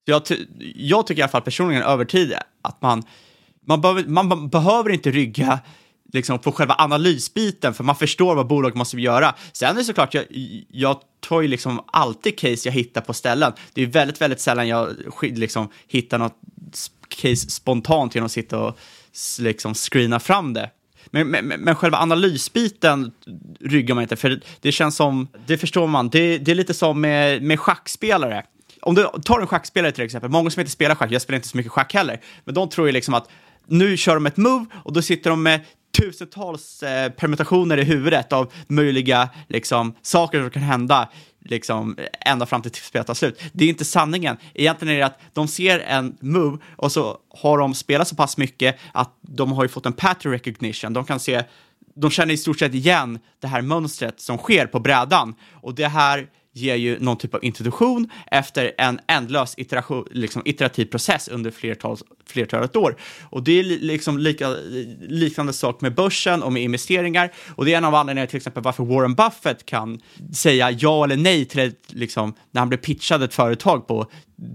[SPEAKER 2] Jag, jag tycker i alla fall personligen över tid att man, man, behöver, man behöver inte rygga liksom, på själva analysbiten, för man förstår vad bolaget måste göra. Sen är det såklart, jag, jag tar ju liksom alltid case jag hittar på ställen. Det är väldigt, väldigt sällan jag liksom hittar något case spontant genom att sitta och liksom screena fram det. Men, men, men själva analysbiten ryggar man inte, för det känns som, det förstår man, det, det är lite som med, med schackspelare. Om du tar en schackspelare till exempel, många som inte spelar schack, jag spelar inte så mycket schack heller, men de tror ju liksom att nu kör de ett move och då sitter de med tusentals eh, permutationer i huvudet av möjliga liksom, saker som kan hända liksom, ända fram till spelet tar slut. Det är inte sanningen. Egentligen är det att de ser en move och så har de spelat så pass mycket att de har ju fått en pattern recognition. De kan se, de känner i stort sett igen det här mönstret som sker på brädan och det här ger ju någon typ av introduktion efter en ändlös iteration, liksom iterativ process under flertals, flertalet år. Och det är liksom lika, liknande sak med börsen och med investeringar. Och det är en av anledningarna till exempel varför Warren Buffett kan säga ja eller nej till ett, liksom, när han blir pitchad ett företag på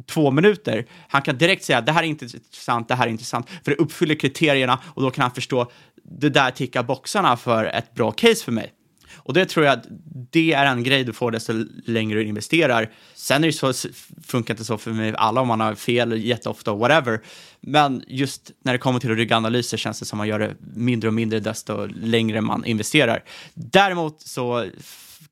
[SPEAKER 2] två minuter. Han kan direkt säga det här är inte intressant, det här är intressant, för det uppfyller kriterierna och då kan han förstå det där tickar boxarna för ett bra case för mig. Och det tror jag att det är en grej du får desto längre du investerar. Sen är det så, funkar inte så för mig alla om man har fel jätteofta och whatever. Men just när det kommer till rygganalyser känns det som man gör det mindre och mindre desto längre man investerar. Däremot så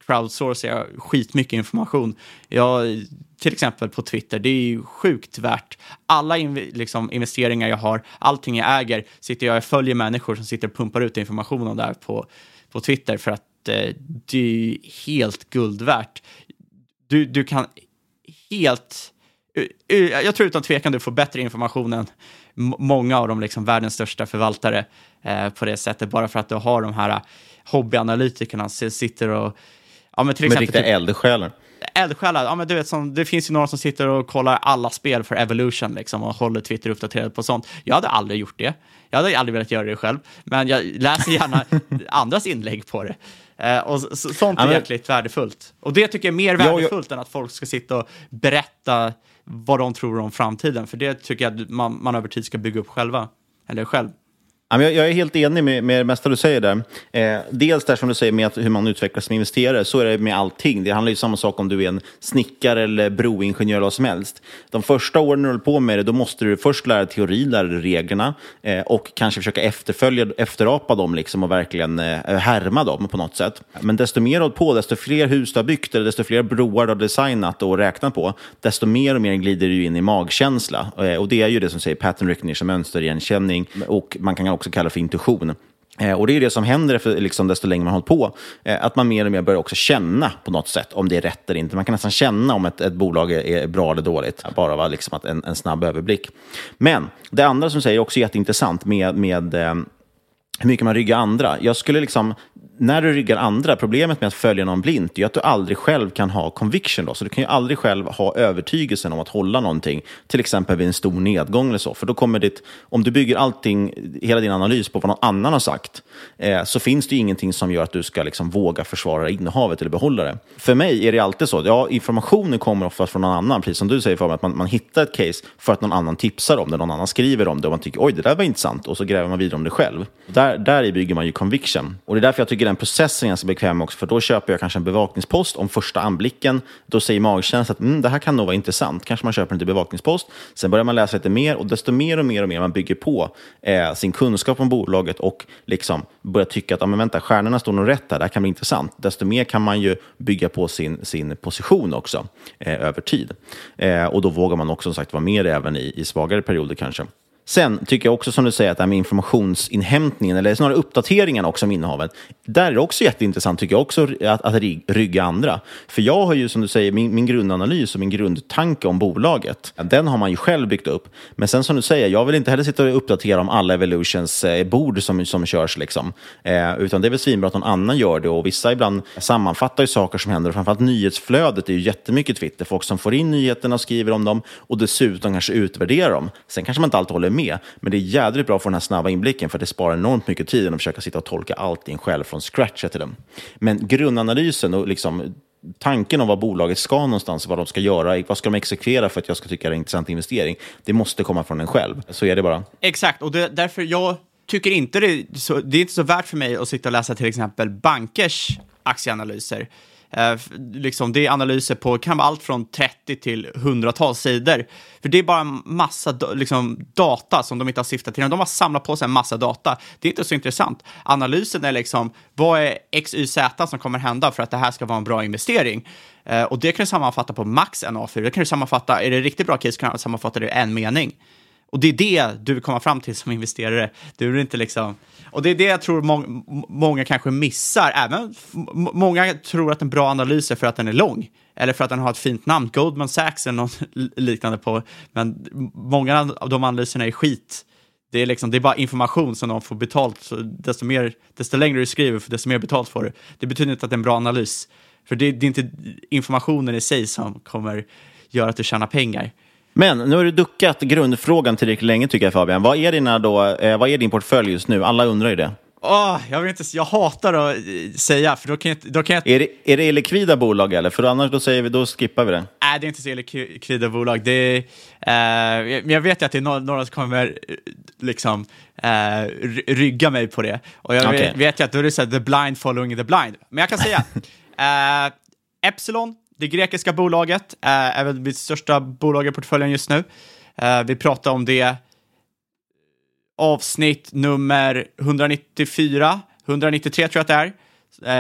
[SPEAKER 2] crowdsourcar jag skitmycket information. Jag, till exempel på Twitter, det är ju sjukt värt. Alla in, liksom, investeringar jag har, allting jag äger, sitter jag och följer människor som sitter och pumpar ut information om där på, på Twitter för att eh, det är helt guld värt. Du, du kan helt... Eh, eh, jag tror utan tvekan du får bättre information än många av de liksom världens största förvaltare eh, på det sättet, bara för att du har de här hobbyanalytikerna som sitter och...
[SPEAKER 1] Ja, men till exempel, riktiga eldsjälar.
[SPEAKER 2] Eldsjälar, ja men du vet, som, det finns ju några som sitter och kollar alla spel för Evolution liksom, och håller Twitter uppdaterad på sånt. Jag hade aldrig gjort det. Jag hade aldrig velat göra det själv, men jag läser gärna (laughs) andras inlägg på det. Eh, och så, sånt är ja, men... jäkligt värdefullt. Och det tycker jag är mer värdefullt ja, jag... än att folk ska sitta och berätta vad de tror om framtiden. För det tycker jag att man, man över tid ska bygga upp själva. Eller själv.
[SPEAKER 1] Jag är helt enig med, med det mesta du säger där. Eh, dels där som du säger med att hur man utvecklas som investerare, så är det med allting. Det handlar ju samma sak om du är en snickare eller broingenjör eller vad som helst. De första åren du håller på med det, då måste du först lära teori, lära dig reglerna eh, och kanske försöka efterfölja, efterapa dem liksom och verkligen eh, härma dem på något sätt. Men desto mer du på, desto fler hus du har byggt eller desto fler broar du har designat och räknat på, desto mer och mer glider du in i magkänsla. Och det är ju det som säger pattern recognition, mönsterigenkänning och man kan också också kallar för intuition. Eh, och det är det som händer för, liksom, desto längre man hållit på. Eh, att man mer och mer börjar också känna på något sätt om det är rätt eller inte. Man kan nästan känna om ett, ett bolag är, bra eller dåligt, bara av liksom, en, en snabb överblick. Men det andra som säger också jätteintressant med, med eh, hur mycket man ryggar andra. Jag skulle liksom när du ryggar andra, problemet med att följa någon blint är att du aldrig själv kan ha conviction. Då. Så du kan ju aldrig själv ha övertygelsen om att hålla någonting, till exempel vid en stor nedgång eller så. För då kommer ditt, om du bygger allting, hela din analys på vad någon annan har sagt, eh, så finns det ju ingenting som gör att du ska liksom våga försvara innehavet eller behålla det. För mig är det alltid så, ja, informationen kommer ofta från någon annan, precis som du säger, för att man, man hittar ett case för att någon annan tipsar om det, någon annan skriver om det och man tycker oj, det där var intressant och så gräver man vidare om det själv. Där, där bygger man ju conviction. Och det är därför jag tycker den processen är ganska bekväm också, för då köper jag kanske en bevakningspost om första anblicken. Då säger magkänslan att mm, det här kan nog vara intressant. Kanske man köper en till bevakningspost. Sen börjar man läsa lite mer och desto mer och mer och mer man bygger på eh, sin kunskap om bolaget och liksom börjar tycka att ah, men vänta, stjärnorna står nog rätt här, det här kan bli intressant. Desto mer kan man ju bygga på sin, sin position också eh, över tid. Eh, och då vågar man också som sagt vara med även i, i svagare perioder kanske. Sen tycker jag också som du säger att det här med informationsinhämtningen, eller snarare uppdateringen också om innehavet, där är det också jätteintressant tycker jag också att, att rygga andra. För jag har ju som du säger, min, min grundanalys och min grundtanke om bolaget, den har man ju själv byggt upp. Men sen som du säger, jag vill inte heller sitta och uppdatera om alla Evolutions eh, bord som, som körs, liksom. Eh, utan det är väl svinbra att någon annan gör det och vissa ibland sammanfattar ju saker som händer. Och framförallt nyhetsflödet är ju jättemycket Twitter, folk som får in nyheterna och skriver om dem och dessutom kanske utvärderar dem. Sen kanske man inte alltid håller med. Men det är jädrigt bra att få den här snabba inblicken för det sparar enormt mycket tid än att försöka sitta och tolka allting själv från scratch till dem. Men grundanalysen och liksom tanken om vad bolaget ska någonstans, vad de ska göra, vad ska de exekvera för att jag ska tycka det är en intressant investering, det måste komma från en själv. Så är det bara.
[SPEAKER 2] Exakt, och det, därför jag tycker inte det, så, det är inte så värt för mig att sitta och läsa till exempel bankers aktieanalyser. Eh, liksom, det är analyser på kan vara allt från 30 till hundratals sidor. För det är bara en massa liksom, data som de inte har syftat till. De har samlat på sig en massa data. Det är inte så intressant. Analysen är liksom, vad är X, Y, Z som kommer hända för att det här ska vara en bra investering? Eh, och det kan du sammanfatta på max en A4. Det kan du sammanfatta, är det riktigt bra case kan du sammanfatta det i en mening. Och det är det du vill komma fram till som investerare. Du vill inte liksom... Och det är det jag tror må många kanske missar. Även många tror att en bra analys är för att den är lång. Eller för att den har ett fint namn, Goldman Sachs eller något liknande på. Men många av de analyserna är skit. Det är, liksom, det är bara information som de får betalt. Så desto, mer, desto längre du skriver, desto mer betalt får du. Det betyder inte att det är en bra analys. För det, det är inte informationen i sig som kommer göra att du tjänar pengar.
[SPEAKER 1] Men nu har du duckat grundfrågan tillräckligt länge tycker jag Fabian. Vad är, dina då, eh, vad är din portfölj just nu? Alla undrar ju det.
[SPEAKER 2] Oh, jag, vet inte, jag hatar att eh, säga, för då kan jag, då kan jag...
[SPEAKER 1] Är det, är det likvida bolag eller? För annars då, säger vi, då skippar vi det.
[SPEAKER 2] Nej, det är inte så likvida bolag. Det är, eh, men jag vet ju att det är några, som kommer eh, liksom, eh, rygga mig på det. Och jag okay. vet, vet ju att då är det så här, the blind following the blind. Men jag kan säga, (laughs) eh, Epsilon, det grekiska bolaget, eh, är väl mitt största bolag i portföljen just nu. Eh, vi pratar om det avsnitt nummer 194, 193 tror jag att det är.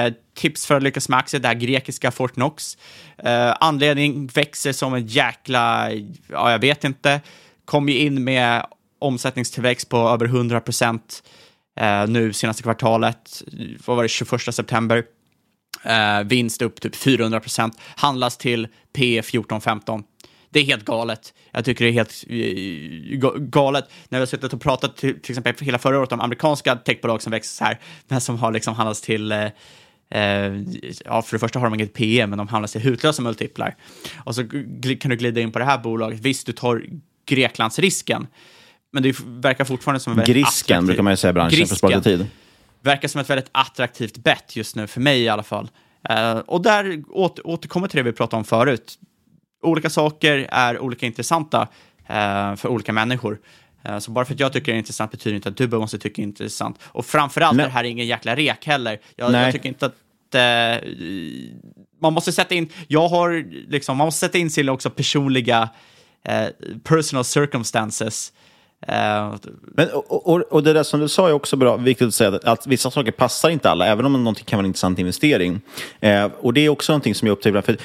[SPEAKER 2] Eh, tips för att lyckas med aktier, det här grekiska Fortnox. Eh, anledning växer som en jäkla, ja jag vet inte, kom ju in med omsättningstillväxt på över 100 procent eh, nu senaste kvartalet, vad var det, 21 september. Eh, vinst upp typ 400 procent, handlas till P 14-15. Det är helt galet. Jag tycker det är helt uh, galet när vi har suttit och pratat till, till exempel hela förra året om amerikanska techbolag som växer så här, men som har liksom handlats till uh, Uh, ja, för det första har de inget PM, men de handlas till hutlösa multiplar. Och så kan du glida in på det här bolaget. Visst, du tar Greklandsrisken, men det verkar fortfarande som en väldigt
[SPEAKER 1] Grisken attraktiv... brukar man ju säga i branschen Grisken. för att spara tid.
[SPEAKER 2] Verkar som ett väldigt attraktivt bett just nu, för mig i alla fall. Uh, och där åter, återkommer till det vi pratade om förut olika saker är olika intressanta eh, för olika människor. Eh, så bara för att jag tycker det är intressant betyder inte att du måste tycka det är intressant. Och framförallt Nej. är det här ingen jäkla rek heller. Jag, jag tycker inte att eh, man måste sätta in, jag har liksom, man måste sätta in sina också personliga eh, personal circumstances.
[SPEAKER 1] Men, och, och, och, det där som du sa är också bra, viktigt att säga, att, vissa saker passar inte alla, även om någonting kan vara en intressant investering. Eh, och det är också någonting som jag upptäcker, för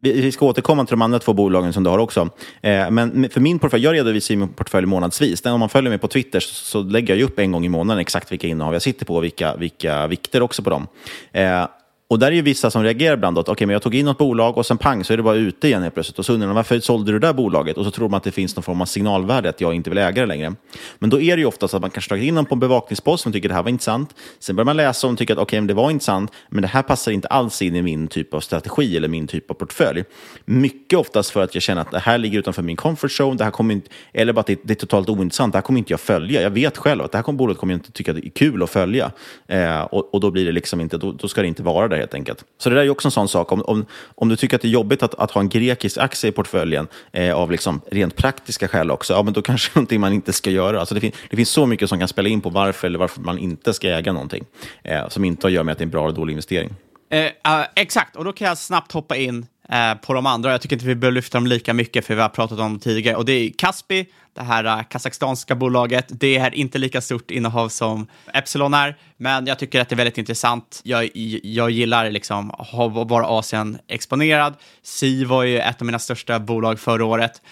[SPEAKER 1] vi ska återkomma till de andra två bolagen som du har också. Eh, men för min portfölj, jag redovisar min portfölj månadsvis. Om man följer mig på Twitter så lägger jag upp en gång i månaden exakt vilka innehav jag sitter på och vilka, vilka vikter också på dem. Eh, och där är ju vissa som reagerar ibland att okay, men jag tog in något bolag och sen pang så är det bara ute igen helt plötsligt. Och så undrar man varför sålde du det där bolaget? Och så tror man att det finns någon form av signalvärde att jag inte vill äga det längre. Men då är det ju ofta så att man kanske tagit in någon på en bevakningspost som tycker det här var intressant. Sen börjar man läsa och tycker att okej, okay, det var intressant, men det här passar inte alls in i min typ av strategi eller min typ av portfölj. Mycket oftast för att jag känner att det här ligger utanför min comfort zone, det här kommer inte, eller bara att det, det är totalt ointressant, det här kommer inte jag följa. Jag vet själv att det här bolaget kommer jag inte tycka det är kul att följa. Eh, och, och, då blir det liksom inte, då, då ska det inte vara där helt enkelt. Så det där är också en sån sak. Om, om, om du tycker att det är jobbigt att, att ha en grekisk aktie i portföljen eh, av liksom rent praktiska skäl också, ja, men då kanske det (laughs) är någonting man inte ska göra. Alltså det, fin det finns så mycket som kan spela in på varför eller varför man inte ska äga någonting eh, som inte har att göra med att det är en bra eller dålig investering.
[SPEAKER 2] Eh, uh, exakt, och då kan jag snabbt hoppa in eh, på de andra. Jag tycker inte vi behöver lyfta dem lika mycket, för vi har pratat om dem tidigare. Och det är Kaspi, det här eh, kazakstanska bolaget. Det är inte lika stort innehav som Epsilon är, men jag tycker att det är väldigt intressant. Jag, jag gillar liksom att vara Asien-exponerad. Si var ju ett av mina största bolag förra året.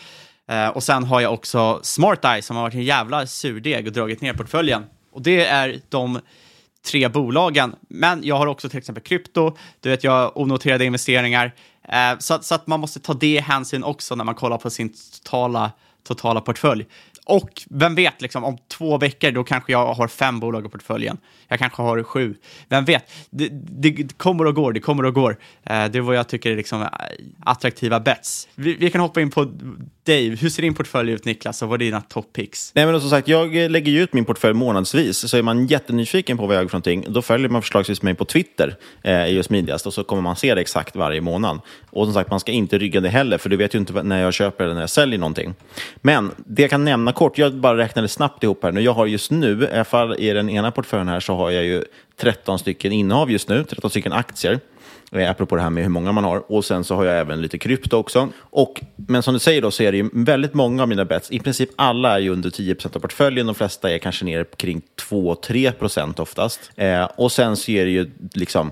[SPEAKER 2] Eh, och sen har jag också SmartEye som har varit en jävla surdeg och dragit ner portföljen. Och det är de tre bolagen. Men jag har också till exempel krypto, du vet, jag har onoterade investeringar. Eh, så, så, att man måste ta det hänsyn också när man kollar på sin totala, totala portfölj. Och vem vet, liksom, om två veckor då kanske jag har fem bolag i portföljen. Jag kanske har sju. Vem vet? Det, det kommer och går, det kommer och går. Eh, det är vad jag tycker är liksom attraktiva bets. Vi, vi, kan hoppa in på Dave, Hur ser din portfölj ut, Niklas? Och vad är dina top picks?
[SPEAKER 1] Nej, men som sagt, jag eh, lägger ju ut min portfölj månadsvis. Så är man jättenyfiken på vad jag gör för någonting, då följer man förslagsvis mig på Twitter eh, ju smidigast. Och så kommer man se det exakt varje månad. Och som sagt, man ska inte rygga det heller, för du vet ju inte när jag köper eller när jag säljer någonting. Men det jag kan nämna kort, jag bara räknade snabbt ihop här nu. Jag har just nu, i alla fall i den ena portföljen här, så har jag ju 13 stycken innehav just nu, 13 stycken aktier. Eh, apropå det här med hur många man har. Och sen så har jag även lite krypto också. Och, men som du säger då så är det ju väldigt många av mina bets, i princip alla är ju under 10 av portföljen. De flesta är kanske nere kring 2-3 oftast. Eh, och sen så är det ju liksom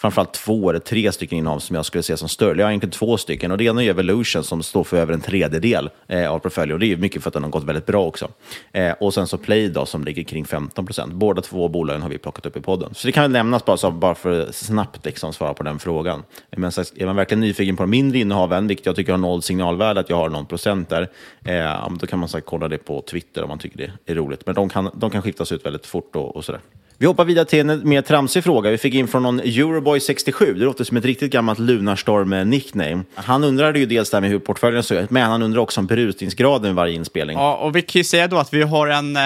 [SPEAKER 1] framförallt två eller tre stycken innehav som jag skulle se som större. Jag har egentligen två stycken och det ena är Evolution som står för över en tredjedel eh, av portföljen och det är ju mycket för att den har gått väldigt bra också. Eh, och sen så Play då, som ligger kring 15 procent. Båda två bolagen har vi plockat upp i podden. Så det kan väl nämnas bara, så, bara för att snabbt liksom svara på den frågan. Men så, är man verkligen nyfiken på de mindre innehaven, vilket jag tycker har noll signalvärde, att jag har någon procent där, eh, då kan man så, kolla det på Twitter om man tycker det är roligt. Men de kan, de kan skiftas ut väldigt fort och, och sådär. Vi hoppar vidare till en mer tramsig fråga. Vi fick in från någon Euroboy67. Det låter som ett riktigt gammalt Lunarstorm-nickname. Han undrade ju dels där med hur portföljen såg ut, men han undrar också om berusningsgraden i varje inspelning.
[SPEAKER 2] Ja, och vi kan ju säga då att vi har en eh,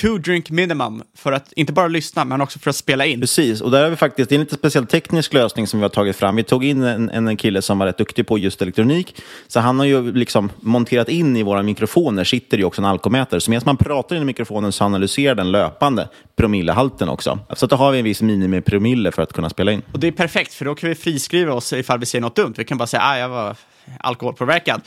[SPEAKER 2] two drink minimum för att inte bara lyssna, men också för att spela in.
[SPEAKER 1] Precis, och där har vi faktiskt, det är en lite speciell teknisk lösning som vi har tagit fram. Vi tog in en, en kille som var rätt duktig på just elektronik, så han har ju liksom monterat in i våra mikrofoner, sitter ju också en alkomätare, så medan man pratar in i mikrofonen så analyserar den löpande promillehalten också. Så då har vi en viss minimipromille för att kunna spela in.
[SPEAKER 2] Och det är perfekt, för då kan vi friskriva oss ifall vi säger något dumt. Vi kan bara säga, ah, jag var alkoholpåverkad.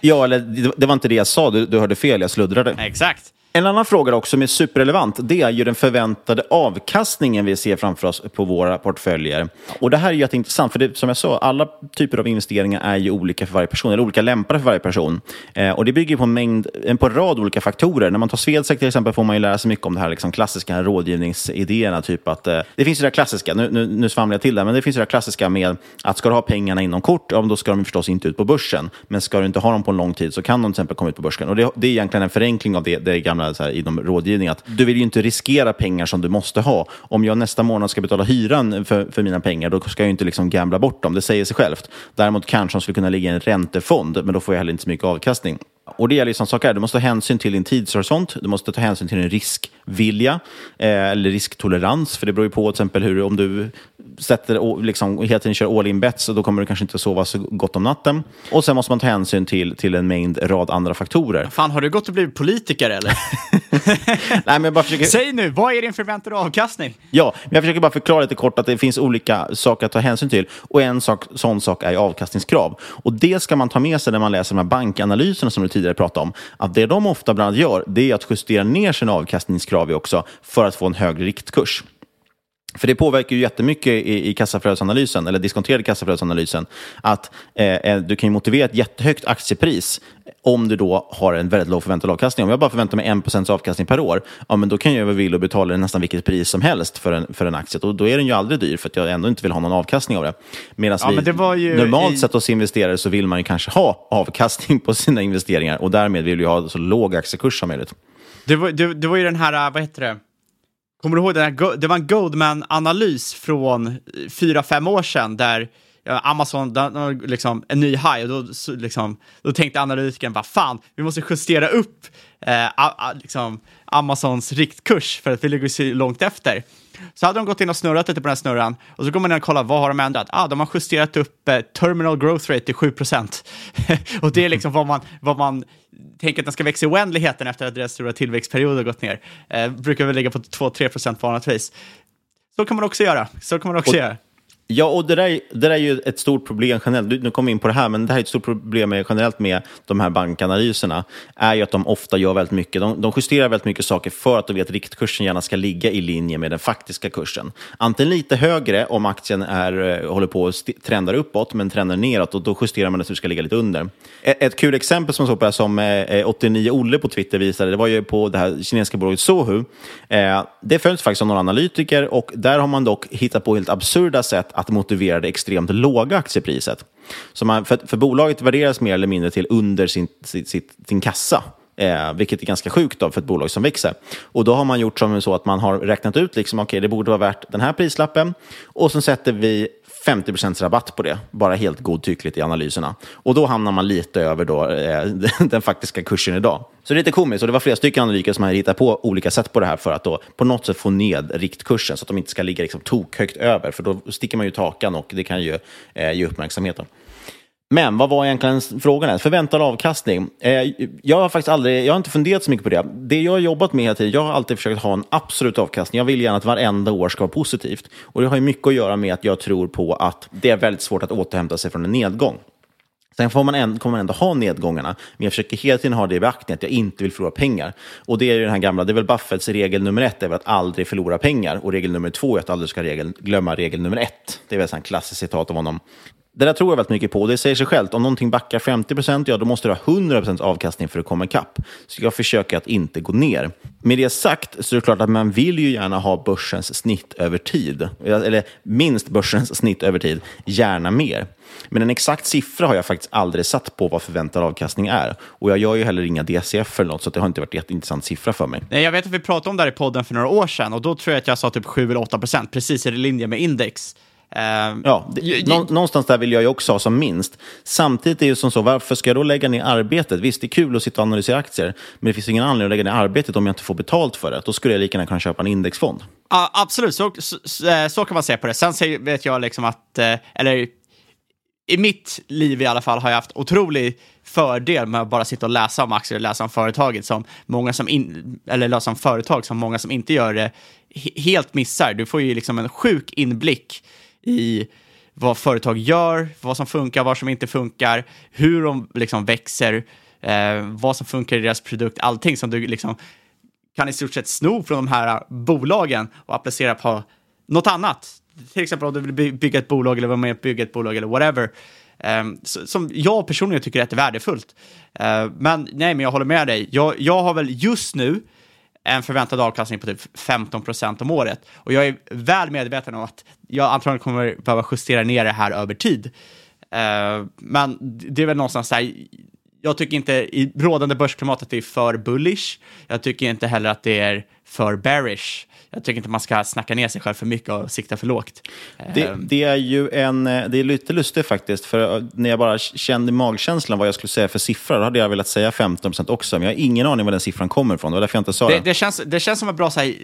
[SPEAKER 1] ja, eller det, det var inte det jag sa, du, du hörde fel, jag sluddrade.
[SPEAKER 2] Exakt.
[SPEAKER 1] En annan fråga också som är superrelevant, det är ju den förväntade avkastningen vi ser framför oss på våra portföljer. Och det här är ju jätteintressant, för det, som jag sa, alla typer av investeringar är ju olika för varje person, eller olika lämpade för varje person. Eh, och det bygger på en, mängd, på en rad olika faktorer. När man tar Swedsec till exempel får man ju lära sig mycket om de här liksom klassiska rådgivningsidéerna, typ att eh, det finns ju det klassiska, nu, nu, nu svamlar jag till det, men det finns ju det klassiska med att ska du ha pengarna inom kort, ja, då ska de förstås inte ut på börsen. Men ska du inte ha dem på en lång tid så kan de till exempel komma ut på börsen. Och det, det är egentligen en förenkling av det, det gamla så här, inom rådgivning, att du vill ju inte riskera pengar som du måste ha. Om jag nästa månad ska betala hyran för, för mina pengar, då ska jag ju inte liksom gambla bort dem. Det säger sig självt. Däremot kanske de skulle kunna ligga i en räntefond, men då får jag heller inte så mycket avkastning. Och det gäller ju som sak här, du måste ta hänsyn till din tidshorisont, du måste ta hänsyn till din riskvilja eh, eller risktolerans, för det beror ju på till exempel hur, om du sätter, liksom, hela tiden kör all in bets, då kommer du kanske inte sova så gott om natten. Och sen måste man ta hänsyn till, till en mängd rad andra faktorer.
[SPEAKER 2] Fan, har du gått och blivit politiker eller? (laughs)
[SPEAKER 1] Nej, men bara försöker...
[SPEAKER 2] Säg nu, vad är din förväntade avkastning?
[SPEAKER 1] Ja, men jag försöker bara förklara lite kort att det finns olika saker att ta hänsyn till. Och en sak, sån sak är avkastningskrav. Och det ska man ta med sig när man läser de här bankanalyserna som du tidigare pratade om. Att det de ofta bland annat gör, det är att justera ner sina avkastningskrav också för att få en högre riktkurs. För det påverkar ju jättemycket i, i kassaflödesanalysen, eller diskonterade kassaflödesanalysen, att eh, du kan motivera ett jättehögt aktiepris om du då har en väldigt låg förväntad avkastning. Om jag bara förväntar mig 1% avkastning per år, ja, men då kan jag vara villig att betala nästan vilket pris som helst för en, för en aktie. Och då är den ju aldrig dyr, för att jag ändå inte vill ha någon avkastning av det. Medan
[SPEAKER 2] ja,
[SPEAKER 1] vi, normalt i... sett hos investerare så vill man ju kanske ha avkastning på sina investeringar och därmed vill vi ha så låg aktiekurs som möjligt.
[SPEAKER 2] Det var, det, det var ju den här, vad heter det? Kommer du ihåg den här, det var en Goldman-analys från eh, fyra fem år sedan där Amazon, den, liksom, en ny high och då, liksom, då tänkte analytikern bara fan, vi måste justera upp eh, a, a, liksom, Amazons riktkurs för att vi ligger så långt efter. Så hade de gått in och snurrat lite på den här snurran och så går man in och kollar vad har de ändrat? Ah, de har justerat upp eh, terminal growth rate till 7% (laughs) och det är liksom vad man, vad man tänker att den ska växa i oändligheten efter att deras stora tillväxtperiod har gått ner. Eh, brukar väl ligga på 2-3 procent vanligtvis. Så kan man också göra. Så kan man också
[SPEAKER 1] och,
[SPEAKER 2] göra.
[SPEAKER 1] Ja, och det där, det där är ju ett stort problem generellt. Nu kommer vi in på det här, men det här är ett stort problem med, generellt med de här bankanalyserna. är ju att de ofta gör väldigt mycket. De, de justerar väldigt mycket saker för att de vet att riktkursen gärna ska ligga i linje med den faktiska kursen. Antingen lite högre om aktien är, eh, håller på att trendar uppåt, men trendar neråt och då justerar man att det ska ligga lite under. Ett, ett kul exempel som såg på det som eh, eh 89 Olle på Twitter visade, det var ju på det här kinesiska bolaget Sohu. Eh, det följs faktiskt av några analytiker och där har man dock hittat på helt absurda sätt att motivera det extremt låga aktiepriset. Så man, för, för bolaget värderas mer eller mindre till under sin, sin, sin, sin kassa. Eh, vilket är ganska sjukt då för ett bolag som växer. Och då har man gjort som så att man har räknat ut, liksom, okej, okay, det borde vara värt den här prislappen. Och så sätter vi 50% rabatt på det, bara helt godtyckligt i analyserna. Och då hamnar man lite över då, eh, (laughs) den faktiska kursen idag. Så det är lite komiskt och det var flera stycken analytiker som hade hittat på olika sätt på det här för att då på något sätt få ned riktkursen så att de inte ska ligga liksom tokhögt över, för då sticker man ju takan och det kan ju eh, ge uppmärksamheten. Men vad var egentligen frågan? Här? Förväntad avkastning. Eh, jag har faktiskt aldrig, jag har inte funderat så mycket på det. Det jag har jobbat med hela tiden, jag har alltid försökt ha en absolut avkastning. Jag vill gärna att varenda år ska vara positivt. Och det har ju mycket att göra med att jag tror på att det är väldigt svårt att återhämta sig från en nedgång. Sen får man ändå, kommer man ändå ha nedgångarna, men jag försöker hela tiden ha det i beaktning att jag inte vill förlora pengar. Och det är ju den här gamla, det är väl Buffetts regel nummer ett, är väl att aldrig förlora pengar. Och regel nummer två är att aldrig ska regel, glömma regel nummer ett. Det är väl ett klassiskt citat av honom. Det där tror jag väldigt mycket på. Det säger sig självt. Om någonting backar 50 procent, ja då måste du ha 100 procents avkastning för att komma ikapp. Så jag försöker att inte gå ner. Med det sagt så är det klart att man vill ju gärna ha börsens snitt över tid. Eller minst börsens snitt över tid, gärna mer. Men en exakt siffra har jag faktiskt aldrig satt på vad förväntad avkastning är. Och jag gör ju heller inga DCF eller något, så det har inte varit en jätteintressant siffra för mig.
[SPEAKER 2] Nej, jag vet att vi pratade om det här i podden för några år sedan och då tror jag att jag sa typ 7 eller 8 procent, precis i linje med index.
[SPEAKER 1] Uh, ja, det, nå, någonstans där vill jag ju också ha som minst. Samtidigt är det ju som så, varför ska jag då lägga ner arbetet? Visst, det är kul att sitta och analysera aktier, men det finns ingen anledning att lägga ner arbetet om jag inte får betalt för det. Då skulle jag lika gärna kunna köpa en indexfond.
[SPEAKER 2] Ja, absolut, så, så, eh, så, kan man se på det. Sen vet jag liksom att, eh, eller i mitt liv i alla fall har jag haft otrolig fördel med att bara sitta och läsa om aktier och läsa om företaget som många som in, eller läsa om företag som många som inte gör det helt missar. Du får ju liksom en sjuk inblick i vad företag gör, vad som funkar, vad som inte funkar, hur de liksom växer, eh, vad som funkar i deras produkt, allting som du liksom kan i stort sett sno från de här bolagen och applicera på något annat till exempel om du vill bygga ett bolag eller vara med och bygga ett bolag eller whatever, um, som jag personligen tycker är värdefullt. Uh, eh, men nej, men jag håller med dig. Jag, jag har väl just nu en förväntad avkastning på typ 15 procent om året. Och jag är väl medveten om att jag antagligen kommer behöva justera ner det här över tid. Uh, men det är väl någonstans där, jag tycker inte i rådande börsklimat att det är för bullish. Jag tycker inte heller att det är för bearish jag tycker inte man ska snacka ner sig själv för mycket och sikta för lågt.
[SPEAKER 1] Det, ehm. det är ju en, det är lite lustigt faktiskt, för när jag bara kände magkänslan vad jag skulle säga för siffror, då hade jag velat säga 15 procent också, men jag har ingen aning var den siffran kommer ifrån. Det var därför jag inte sa det.
[SPEAKER 2] Det, det, känns, det känns som en bra så här,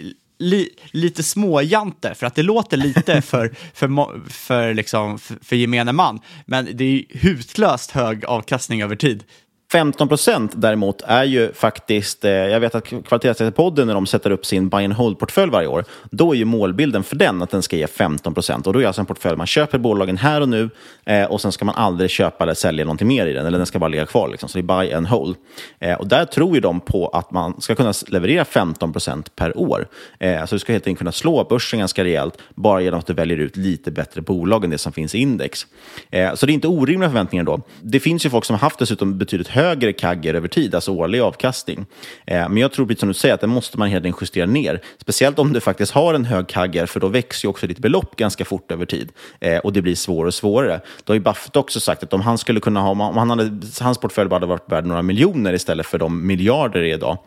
[SPEAKER 2] li, lite småjante, för att det låter lite (laughs) för, för, för, liksom, för, för gemene man, men det är hutlöst hög avkastning över tid.
[SPEAKER 1] 15 procent däremot är ju faktiskt, eh, jag vet att kvalitetspodden när de sätter upp sin buy and hold-portfölj varje år, då är ju målbilden för den att den ska ge 15 procent. Och då är det alltså en portfölj, man köper bolagen här och nu eh, och sen ska man aldrig köpa eller sälja någonting mer i den, eller den ska bara ligga kvar. Liksom. Så det är buy and hold. Eh, och där tror ju de på att man ska kunna leverera 15 procent per år. Eh, så du ska helt enkelt kunna slå börsen ganska rejält, bara genom att du väljer ut lite bättre bolag än det som finns i index. Eh, så det är inte orimliga förväntningar då. Det finns ju folk som har haft dessutom betydligt högre högre kagger över tid, alltså årlig avkastning. Eh, men jag tror, precis som du säger, att det måste man hela tiden justera ner. Speciellt om du faktiskt har en hög kagger, för då växer ju också ditt belopp ganska fort över tid. Eh, och det blir svårare och svårare. Då har ju Buffett också sagt att om han skulle kunna ha, om han hade, hans portfölj bara hade varit värd några miljoner istället för de miljarder det är idag,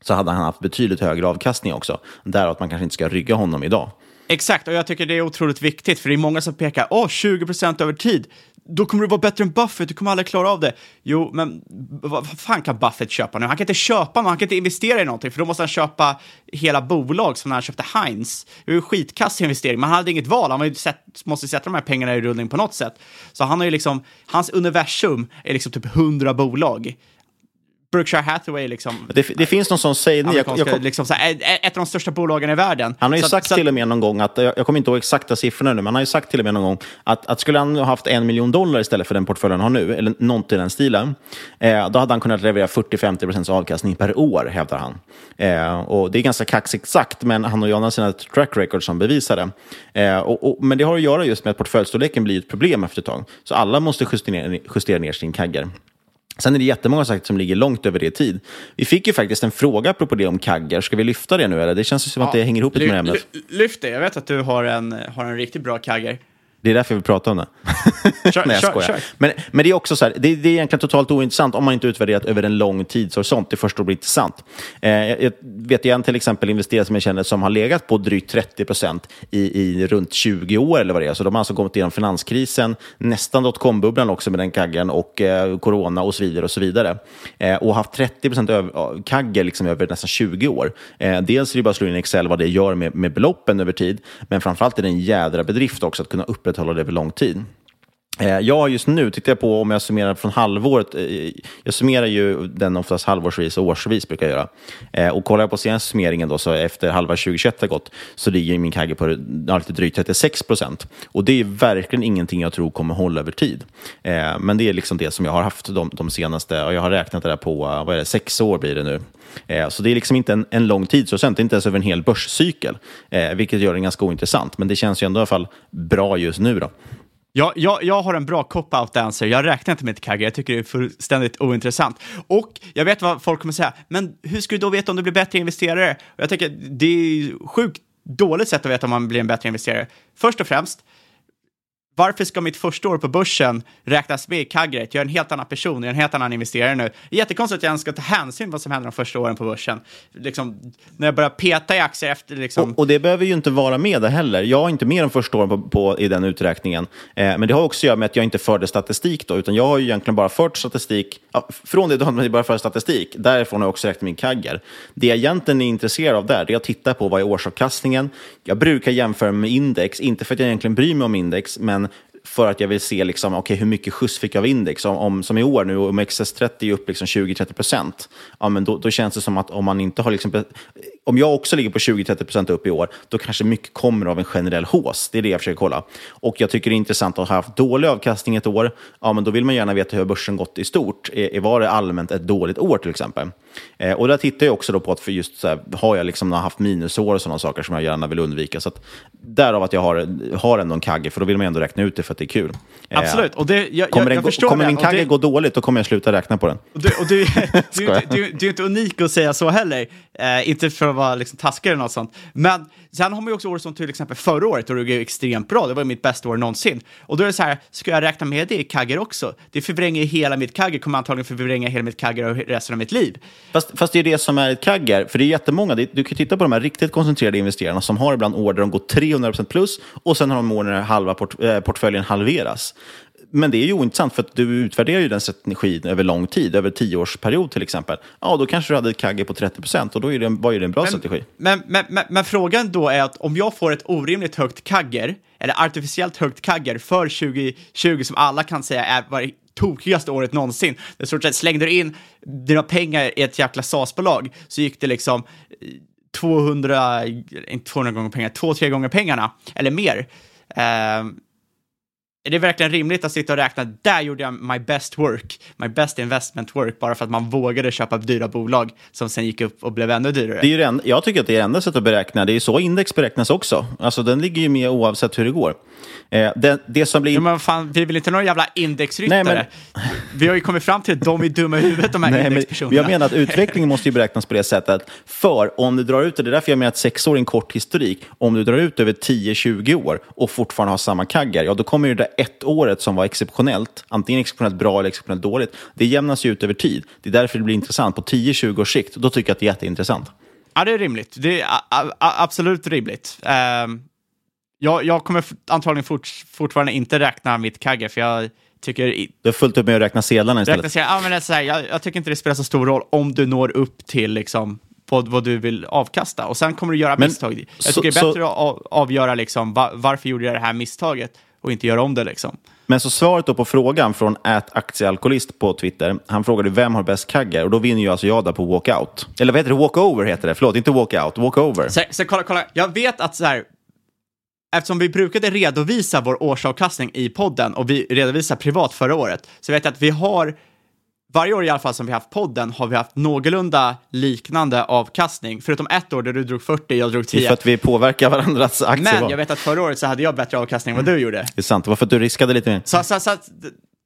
[SPEAKER 1] så hade han haft betydligt högre avkastning också. Därav att man kanske inte ska rygga honom idag.
[SPEAKER 2] Exakt, och jag tycker det är otroligt viktigt, för det är många som pekar, åh, 20% över tid då kommer du vara bättre än Buffett, du kommer aldrig klara av det. Jo, men vad fan kan Buffett köpa nu? Han kan inte köpa något, han kan inte investera i någonting, för då måste han köpa hela bolag som när han köpte Heinz. Det var ju skitkass investering, men han hade inget val, han sett, måste sätta de här pengarna i rullning på något sätt. Så han har ju liksom, hans universum är liksom typ hundra bolag. Berkshire Hathaway liksom...
[SPEAKER 1] Det, det finns någon sån sägning.
[SPEAKER 2] Jag, jag, liksom, här, ett av de största bolagen i världen.
[SPEAKER 1] Han har ju
[SPEAKER 2] så,
[SPEAKER 1] sagt
[SPEAKER 2] så,
[SPEAKER 1] till och med någon gång, att, jag, jag kommer inte ihåg exakta siffrorna nu, men han har ju sagt till och med någon gång att, att skulle han ha haft en miljon dollar istället för den portföljen han har nu, eller något i den stilen, eh, då hade han kunnat leverera 40-50% avkastning per år, hävdar han. Eh, och det är ganska kaxigt sagt, men han har ju andra sina track records som bevisar det. Eh, och, och, men det har att göra just med att portföljstorleken blir ett problem efter ett tag. Så alla måste justera, justera ner sin kagger. Sen är det jättemånga sagt som ligger långt över det tid. Vi fick ju faktiskt en fråga apropå det om kaggar. Ska vi lyfta det nu eller? Det känns som ja, att det hänger ihop lite med ämnet.
[SPEAKER 2] Lyft det. Jag vet att du har en, har en riktigt bra kagger.
[SPEAKER 1] Det är därför vi pratar om det. Kör, (laughs) Nej, jag skojar. Kör. Men, men det är också så här, det, det, är egentligen totalt ointressant om man inte utvärderat över en lång tidshorisont. Det först då blir intressant. Eh, jag vet en till exempel investerare som jag känner som har legat på drygt 30 procent i, i runt 20 år eller vad det är. Så de har alltså kommit igenom finanskrisen, nästan dotcom-bubblan också med den kaggen och eh, corona och så vidare och så vidare. Eh, och haft 30 procent kagger liksom över nästan 20 år. Eh, dels är det bara att slå in i Excel vad det gör med, med beloppen över tid, men framförallt är det en jädra bedrift också att kunna upprätthålla det över lång tid. Eh, Jag just nu tittar jag på om jag summerar från halvåret. Eh, jag summerar ju den oftast halvårsvis och årsvis brukar jag göra. Eh, och kollar jag på senaste summeringen då, så efter halva 2021 har gått så ligger min kagge på lite drygt 36 procent. Och det är verkligen ingenting jag tror kommer hålla över tid. Eh, men det är liksom det som jag har haft de, de senaste, och jag har räknat det där på, vad är det, sex år blir det nu. Så det är liksom inte en, en lång tidsprocent, det är inte ens över en hel börscykel, vilket gör den ganska ointressant. Men det känns ju ändå i alla fall bra just nu. Då.
[SPEAKER 2] Jag, jag, jag har en bra cop-out answer. Jag räknar inte med ett kagge. Jag tycker det är fullständigt ointressant. Och jag vet vad folk kommer säga, men hur ska du då veta om du blir bättre investerare? Och jag tycker det är sjukt dåligt sätt att veta om man blir en bättre investerare. Först och främst, varför ska mitt första år på börsen räknas med i kagget? Jag är en helt annan person, jag är en helt annan investerare nu. Det är jättekonstigt att jag ens ska ta hänsyn till vad som händer de första åren på börsen. Liksom, när jag börjar peta i aktier efter liksom...
[SPEAKER 1] Och, och det behöver ju inte vara med där heller. Jag är inte med de första åren på, på, i den uträkningen. Eh, men det har också att göra med att jag inte förde statistik då, utan jag har ju egentligen bara fört statistik, ja, från det då när jag bara föra statistik, därifrån har jag också räknat min kagger. Det jag egentligen är intresserad av där, det är att titta på vad är årsavkastningen. Jag brukar jämföra med index, inte för att jag egentligen bryr mig om index, men för att jag vill se liksom, okay, hur mycket skjuts fick jag av index. Om, om, som i år nu, om XS30 är upp liksom 20-30 procent, ja, men då, då känns det som att om man inte har... Liksom, om jag också ligger på 20-30 procent upp i år, då kanske mycket kommer av en generell hås. Det är det jag försöker kolla. Och jag tycker det är intressant att ha haft dålig avkastning ett år. Ja, men då vill man gärna veta hur börsen gått i stort. Var det allmänt ett dåligt år till exempel? Eh, och där tittar jag också då på att för just så här, har jag liksom haft minusår och sådana saker som jag gärna vill undvika. Så att, därav att jag har, har ändå en kagge, för då vill man ändå räkna ut det för att det är kul. Eh,
[SPEAKER 2] Absolut, och det, jag,
[SPEAKER 1] kommer
[SPEAKER 2] jag, jag
[SPEAKER 1] kommer min
[SPEAKER 2] Och
[SPEAKER 1] kagge
[SPEAKER 2] det-
[SPEAKER 1] gå dåligt, då kommer jag sluta räkna på den.
[SPEAKER 2] Och du, och du, du, du, du är inte unik att säga så heller, eh, inte för att vara liksom, taskig eller något sånt. Men sen har man ju också år som till exempel förra året, då det gick extremt bra, det var mitt bästa år någonsin. Och då är det så här, ska jag räkna med det i kagger också? Det förvränger hela mitt kagger, kommer antagligen förvränga hela mitt kagger och resten av mitt liv.
[SPEAKER 1] Fast, fast det är det som är ett kagger, för det är jättemånga. Du kan titta på de här riktigt koncentrerade investerarna som har ibland år där de går 300% plus och sen har de år när halva port, eh, portföljen halveras. Men det är ju ointressant för att du utvärderar ju den strategin över lång tid, över tioårsperiod till exempel. Ja, då kanske du hade ett kagge på 30% och då är det, var ju det en bra strategi.
[SPEAKER 2] Men, men, men, men frågan då är att om jag får ett orimligt högt kagger, eller artificiellt högt kagger för 2020 som alla kan säga är var tokigaste året någonsin. Det är stort sett slängde du in dina pengar i ett jäkla SAS-bolag så gick det liksom eh, 200, inte 200 gånger pengar, 2-3 gånger pengarna eller mer. Ehm, är det verkligen rimligt att sitta och räkna, där gjorde jag my best work, my best investment work, bara för att man vågade köpa dyra bolag som sen gick upp och blev ännu dyrare?
[SPEAKER 1] Det är enda, jag tycker att det är det enda sättet att beräkna. Det är så index beräknas också. Alltså den ligger ju med oavsett hur det går. Eh, det, det som blir...
[SPEAKER 2] Ja, men fan, vi väl inte några jävla indexryttare?
[SPEAKER 1] Nej,
[SPEAKER 2] Vi har ju kommit fram till att de är dumma i huvudet, de här (laughs)
[SPEAKER 1] Nej, men
[SPEAKER 2] indexpersonerna.
[SPEAKER 1] jag menar att utvecklingen måste ju beräknas på det sättet. För om du drar ut det, det är därför jag menar att sex år är en kort historik. Om du drar ut över 10-20 år och fortfarande har samma kaggar, ja då kommer ju det där ett året som var exceptionellt, antingen exceptionellt bra eller exceptionellt dåligt, det jämnas ju ut över tid. Det är därför det blir intressant. På 10-20 års sikt, då tycker jag att det är jätteintressant.
[SPEAKER 2] Ja, det är rimligt. Det är absolut rimligt. Ehm, jag, jag kommer antagligen fort, fortfarande inte räkna mitt kagge, för jag tycker... i-
[SPEAKER 1] Du har fullt upp med att räkna sedlarna istället.
[SPEAKER 2] Räkna sig, ja, men det är så här, jag, jag tycker inte det spelar så stor roll om du når upp till liksom, vad, vad du vill avkasta. Och sen kommer du göra
[SPEAKER 1] Men
[SPEAKER 2] misstag. Jag
[SPEAKER 1] så-
[SPEAKER 2] tycker det är
[SPEAKER 1] så-
[SPEAKER 2] bättre att av, avgöra liksom, va, varför gjorde jag det här misstaget och inte göra om det. Liksom.
[SPEAKER 1] Men så svaret då på frågan från aktiealkoholist på Twitter, han frågade vem har bäst kaggar? Och då vinner ju alltså jag där på walkout. Eller vad heter det? Walkover heter det. Förlåt, inte walkout. Walkover.
[SPEAKER 2] Så, så kolla, kolla, jag vet att så här, eftersom vi brukade redovisa vår årsavkastning i podden och vi redovisade privat förra året, så vet jag att vi har, varje år i alla fall som vi haft podden, har vi haft någorlunda liknande avkastning, förutom ett år där du drog 40, jag drog
[SPEAKER 1] Det är
[SPEAKER 2] 10.
[SPEAKER 1] för att vi påverkar varandras aktier.
[SPEAKER 2] Men jag vet att förra året så hade jag bättre avkastning än vad du gjorde.
[SPEAKER 1] Det är sant, det var för att du riskade lite mer.
[SPEAKER 2] Så, så, så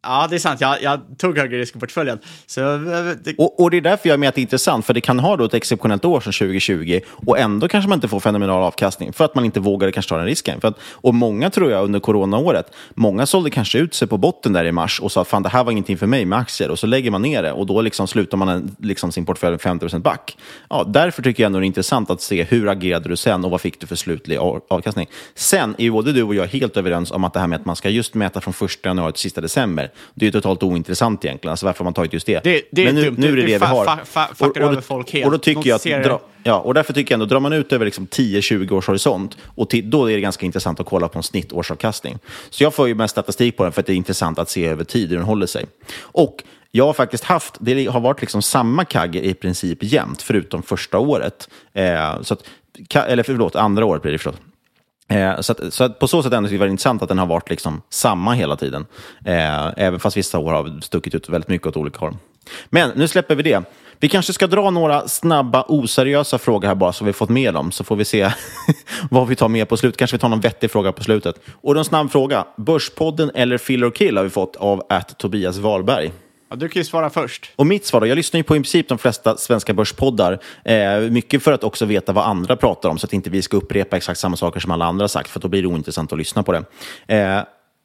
[SPEAKER 2] ja, det är sant, jag, jag tog högre risk i portföljen. Så, eh, det,
[SPEAKER 1] Och, och det är därför jag menar att det är intressant, för det kan ha då ett exceptionellt år som 2020 och ändå kanske man inte får fenomenal avkastning för att man inte vågade kanske ta den risken. För att, och många tror jag under coronaåret, många sålde kanske ut sig på botten där i mars och sa att fan det här var ingenting för mig med aktier och så lägger man ner det och då liksom slutar man en, liksom sin portfölj 50% back. Ja, därför tycker jag ändå det är intressant att se hur agerade du sen och vad fick du för slutlig avkastning. Sen är ju både du och jag helt överens om att det här med att man ska just mäta från 1 januari till sista december, det är ju totalt ointressant egentligen. Alltså varför har man tagit just det?
[SPEAKER 2] Det- det
[SPEAKER 1] Men nu,
[SPEAKER 2] dumt.
[SPEAKER 1] nu är det
[SPEAKER 2] Det
[SPEAKER 1] det, vi
[SPEAKER 2] fa-
[SPEAKER 1] har.
[SPEAKER 2] fa- fa- fuckar
[SPEAKER 1] och, och,
[SPEAKER 2] över folk helt.
[SPEAKER 1] och då tycker jag att... Dra, ja, och därför tycker jag ändå, drar man ut över liksom 10-20 års horisont, och till, då är det ganska intressant att kolla på en snittårsavkastning. Så jag får ju mest statistik på den för att det är intressant att se över tid hur den håller sig. Och jag har faktiskt haft, det har varit liksom samma kagge i princip jämt, förutom första året. Eh, så att, eller förlåt, andra året blir det förlåt. Eh, så, att, så att på så sätt ändå är det väldigt intressant att den har varit liksom samma hela tiden. Eh, även fast vissa år har stuckit ut väldigt mycket åt olika håll. Men nu släpper vi det. Vi kanske ska dra några snabba oseriösa frågor här bara så vi fått med dem. Så får vi se (laughs) vad vi tar med på slutet. Kanske vi tar någon vettig fråga på slutet. Och en snabb fråga. Börspodden eller Fill or Kill har vi fått av att Tobias Wahlberg.
[SPEAKER 2] Ja, du kan ju svara först.
[SPEAKER 1] Och mitt svar då, jag lyssnar ju på i princip de flesta svenska börspoddar. Eh, mycket för att också veta vad andra pratar om, så att inte vi ska upprepa exakt samma saker som alla andra sagt, för då blir det ointressant att lyssna på det. Eh,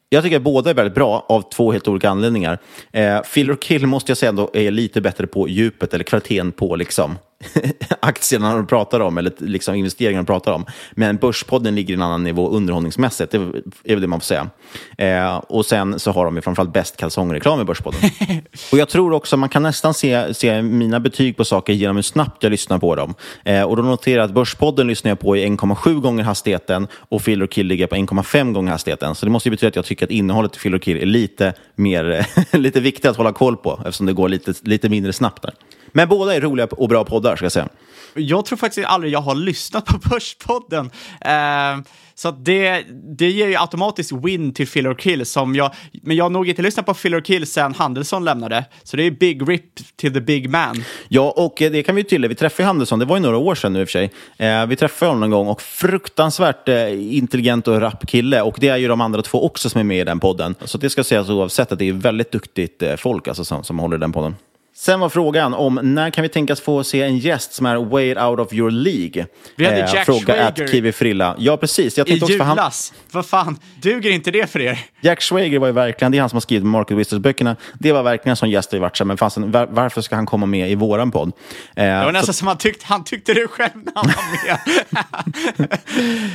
[SPEAKER 1] jag tycker att båda är väldigt bra av två helt olika anledningar. Eh, Fill or Kill måste jag säga ändå är lite bättre på djupet eller kvaliteten på liksom, (laughs) aktierna de pratar om eller liksom investeringarna de pratar om. Men Börspodden ligger i en annan nivå underhållningsmässigt, det är väl det man får säga. Eh, och sen så har de ju framförallt bäst kalsongreklam i Börspodden. (laughs) och jag tror också man kan nästan se, se mina betyg på saker genom hur snabbt jag lyssnar på dem. Eh, och då noterar jag att Börspodden lyssnar jag på i 1,7 gånger hastigheten och Fill or Kill ligger på 1,5 gånger hastigheten. Så det måste ju betyda att jag tycker att innehållet i Fill or Kill är lite, mer, (laughs) lite viktigt att hålla koll på eftersom det går lite, lite mindre snabbt där. Men båda är roliga och bra poddar, ska jag säga.
[SPEAKER 2] Jag tror faktiskt aldrig jag har lyssnat på (laughs) Börspodden. Eh, så det, det ger ju automatiskt win till Fill or Kill. Som jag, men jag har nog inte lyssnat på Fill or Kill sen Handelsson lämnade. Så det är big rip till the big man.
[SPEAKER 1] Ja, och eh, det kan vi ju tillägga. Vi träffade Handelsson, det var ju några år sedan nu i och för sig. Eh, vi träffade honom någon gång och fruktansvärt eh, intelligent och rapp kille. Och det är ju de andra två också som är med i den podden. Så det ska sägas oavsett att det är väldigt duktigt eh, folk alltså, som, som håller den podden. Sen var frågan om när kan vi tänkas få se en gäst som är way out of your League?
[SPEAKER 2] Vi hade Jack
[SPEAKER 1] fråga
[SPEAKER 2] Schwager.
[SPEAKER 1] at Kiwi Frilla. Ja, precis. Jag
[SPEAKER 2] I
[SPEAKER 1] också, han,
[SPEAKER 2] julas. Vad fan, duger inte det för er?
[SPEAKER 1] Jack Schwager var ju verkligen, det är han som har skrivit Market Wizards-böckerna. Det var verkligen en sån gäst i varit men fanns en, var, varför ska han komma med i våran podd? Eh,
[SPEAKER 2] Det var
[SPEAKER 1] så-
[SPEAKER 2] nästan som han tyckte, han tyckte det själv när han var med. (laughs)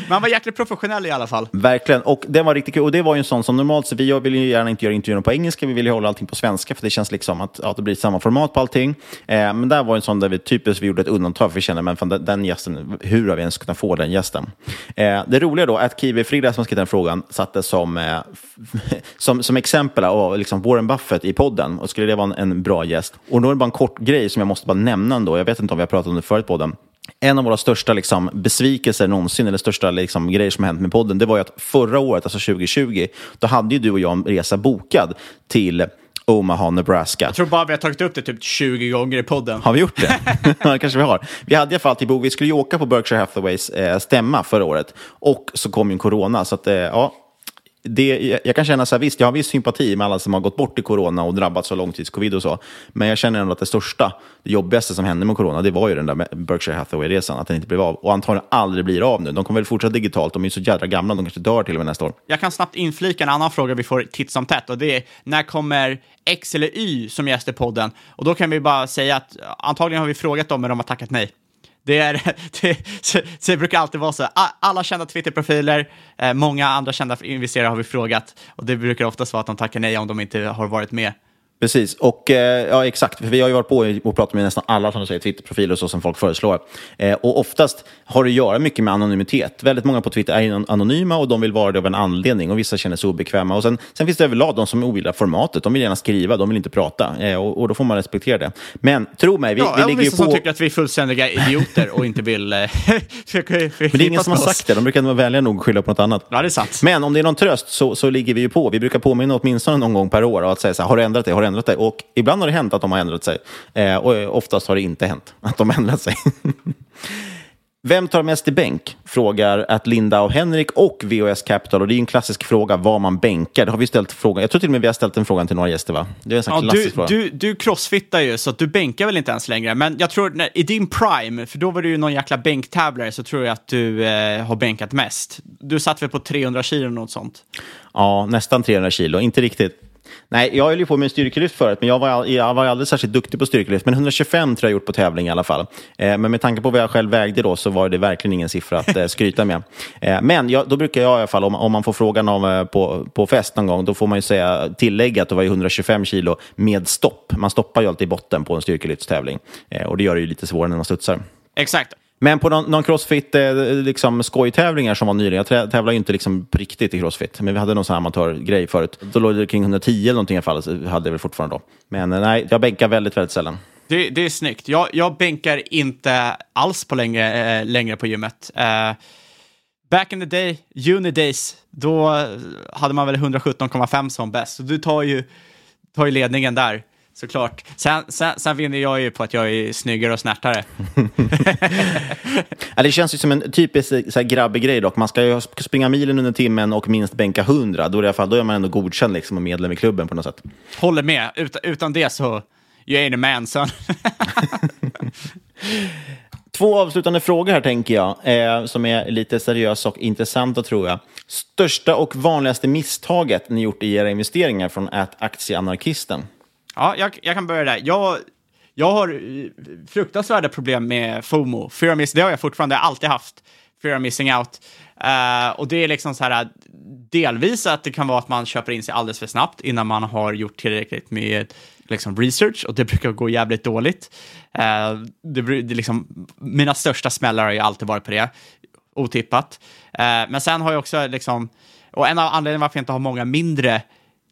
[SPEAKER 2] Men han var jäkligt professionell i alla fall.
[SPEAKER 1] Verkligen, och det var riktigt kul. Och det var ju en sån som normalt, så vi vill ju gärna inte göra intervjuerna på engelska, vi vill ju hålla allting på svenska, för det känns liksom att, ja, det blir samma format på allting. Eh, men där var en sån där vi typiskt vi gjorde ett undantag, för vi kände, men fan, den, den gästen, hur har vi ens kunnat få den gästen? Eh, det roliga då, är att Kiwi Frida som skrev den frågan satte som, eh, (laughs) som, som exempel av liksom Warren Buffett i podden, och skulle det vara en, en bra gäst? Och då är det bara en kort grej som jag måste bara nämna ändå, jag vet inte om vi har pratat om det förut på podden, en av våra största liksom, besvikelser någonsin, eller största liksom, grejer som har hänt med podden, det var ju att förra året, alltså 2020, då hade ju du och jag en resa bokad till Omaha, Nebraska.
[SPEAKER 2] Jag tror bara vi har tagit upp det typ 20 gånger i podden.
[SPEAKER 1] Har vi gjort (laughs) det? kanske vi har. Vi hade i alla fall till Bo, vi skulle ju åka på Berkshire Hathaways eh, stämma förra året och så kom ju corona. Så att, eh, ja, det, jag kan känna så här, visst, jag har viss sympati med alla som har gått bort i corona och drabbats av långtidscovid och så. Men jag känner ändå att det största, det jobbigaste som hände med corona, det var ju den där Berkshire Hathaway-resan, att den inte blev av. Och antagligen aldrig blir av nu. De kommer väl fortsätta digitalt, de är ju så jädra gamla, de kanske dör till och med nästa år.
[SPEAKER 2] Jag kan snabbt inflika en annan fråga vi får titt som tätt och det är när kommer X eller Y som gäst i podden? Och då kan vi bara säga att antagligen har vi frågat dem men de har tackat nej. Det, är, (laughs) det, så, så det brukar alltid vara så. Alla kända Twitter-profiler, eh, många andra kända investerare har vi frågat och det brukar oftast vara att de tackar nej om de inte har varit med.
[SPEAKER 1] Precis, och eh, ja exakt, för vi har ju varit på och pratat med nästan alla som du säger, Twitterprofiler och så som folk föreslår. Eh, och oftast har det att göra mycket med anonymitet. Väldigt många på Twitter är anonyma och de vill vara det av en anledning och vissa känner sig obekväma. Och sen, sen finns det överlag de som ogillar formatet, de vill gärna skriva, de vill inte prata eh, och, och då får man respektera det. Men tro mig, vi,
[SPEAKER 2] ja,
[SPEAKER 1] vi ligger ju på...
[SPEAKER 2] som tycker att vi är fullständiga idioter och inte vill... eh, (laughs)
[SPEAKER 1] Men det är ingen som har sagt det, de brukar vara vänliga nog att skylla på något annat.
[SPEAKER 2] Ja, det är sant.
[SPEAKER 1] Men om det är någon tröst så, så ligger vi ju på. Vi brukar påminna åtminstone någon gång per år och att säga så här, har du ändrat dig? Har du ändrat dig? Och ibland har det hänt att de har ändrat sig. Eh, och oftast har det inte hänt (laughs) att de har ändrat sig. (laughs) Vem tar mest i bänk? Frågar att Linda och Henrik och VOS Capital. Och det är en klassisk fråga vad man bänkar. Det har vi ställt frågan. Jag tror till och med vi har ställt den frågan till några gäster va? Det är en sån
[SPEAKER 2] Ja,
[SPEAKER 1] klassisk
[SPEAKER 2] du,
[SPEAKER 1] fråga.
[SPEAKER 2] du, du crossfittar ju, så att du bänkar väl inte ens längre. Men jag tror, när, i din prime, för då var du ju någon jäkla bänktävlare, så tror jag att du eh, har bänkat mest. Du satt väl på 300 kilo eller något sånt?
[SPEAKER 1] Ja, nästan 300 kilo. Inte riktigt. Nej, jag höll ju på med styrkelyft förut, men jag var, jag var aldrig särskilt duktig på styrkelyft. Men 125 tror jag gjort på tävling i alla fall. Eh, men med tanke på vad jag själv vägde då så var det verkligen ingen siffra att eh, skryta med. (laughs) Eh, men jag, då brukar jag i alla fall, om, om man får frågan om, eh, på, på fest någon gång, då får man ju säga, tillägga att det var ju 125 kilo med stopp. Man stoppar ju alltid i botten på en styrkelyftstävling. Eh, och det gör det ju lite svårare när man studsar.
[SPEAKER 2] Exakt.
[SPEAKER 1] Men på någon, någon crossfit eh, liksom, skojtävlingar som var nyligen, jag trä- tävlar ju inte liksom på riktigt i crossfit, men vi hade någon sån här amatörgrej förut. Då låg det kring 110 eller någonting i alla fall, så hade jag väl fortfarande då. Men eh, nej, jag bänkar väldigt, väldigt sällan.
[SPEAKER 2] Det, det är snyggt. Jag, jag bänkar inte alls på längre, eh, längre på gymmet. Eh, back in the day, uni days, då hade man väl 117,5 som bäst. Så du tar ju, tar ju ledningen där, såklart. Sen, sen, sen vinner jag ju på att jag är snyggare och snärtare. (laughs)
[SPEAKER 1] Ja, det känns ju som en typisk så här, grabbig grej dock. Man ska ju springa milen under timmen och minst bänka 100. Då är, det fall, då är man ändå godkänd liksom, och medlem i klubben på något sätt.
[SPEAKER 2] Håller med. Utan, utan det så, you ain't a man son.
[SPEAKER 1] Två avslutande frågor här tänker jag, eh, som är lite seriösa och intressanta tror jag. Största och vanligaste misstaget ni gjort i era investeringar från att aktieanarkisten?
[SPEAKER 2] Ja, jag, jag kan börja där. Jag, jag har eh, fruktansvärda problem med FOMO. Fear of miss, det har jag fortfarande alltid haft. Fear of missing out. Uh, och det är liksom så här, delvis att det kan vara att man köper in sig alldeles för snabbt innan man har gjort tillräckligt med liksom, research och det brukar gå jävligt dåligt. Uh, det, det liksom, mina största smällar har ju alltid varit på det, otippat. Uh, men sen har jag också liksom, och en av anledningarna varför jag inte har många mindre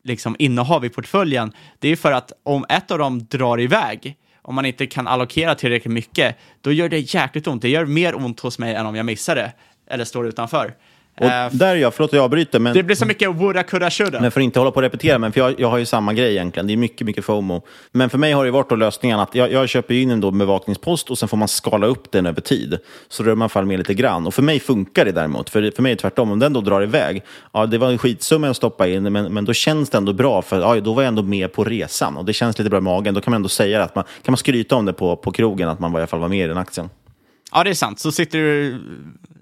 [SPEAKER 2] liksom, innehav i portföljen, det är för att om ett av dem drar iväg, om man inte kan allokera tillräckligt mycket, då gör det jäkligt ont. Det gör mer ont hos mig än om jag missar det, eller står utanför.
[SPEAKER 1] Och
[SPEAKER 2] Eh,
[SPEAKER 1] där är jag, förlåt att jag avbryter, men...
[SPEAKER 2] det blir så mycket woulda, coulda, shoulda.
[SPEAKER 1] Men för att inte hålla på och repetera, men för jag, jag har ju samma grej egentligen. Det är mycket, mycket FOMO. Men för mig har det varit då lösningen att jag, jag köper in en då bevakningspost och sen får man skala upp den över tid. Så rör man fall med lite grann. Och för mig funkar det däremot. För, för mig är det tvärtom. Om den då drar iväg, ja det var en skitsumma att stoppa in, men, men då känns det ändå bra. För ja, då var jag ändå med på resan. Och det känns lite bra i magen. Då kan man ändå säga att man kan man skryta om det på, på krogen, att man i alla fall var med i den aktien.
[SPEAKER 2] Ja, det är sant. Så sitter du,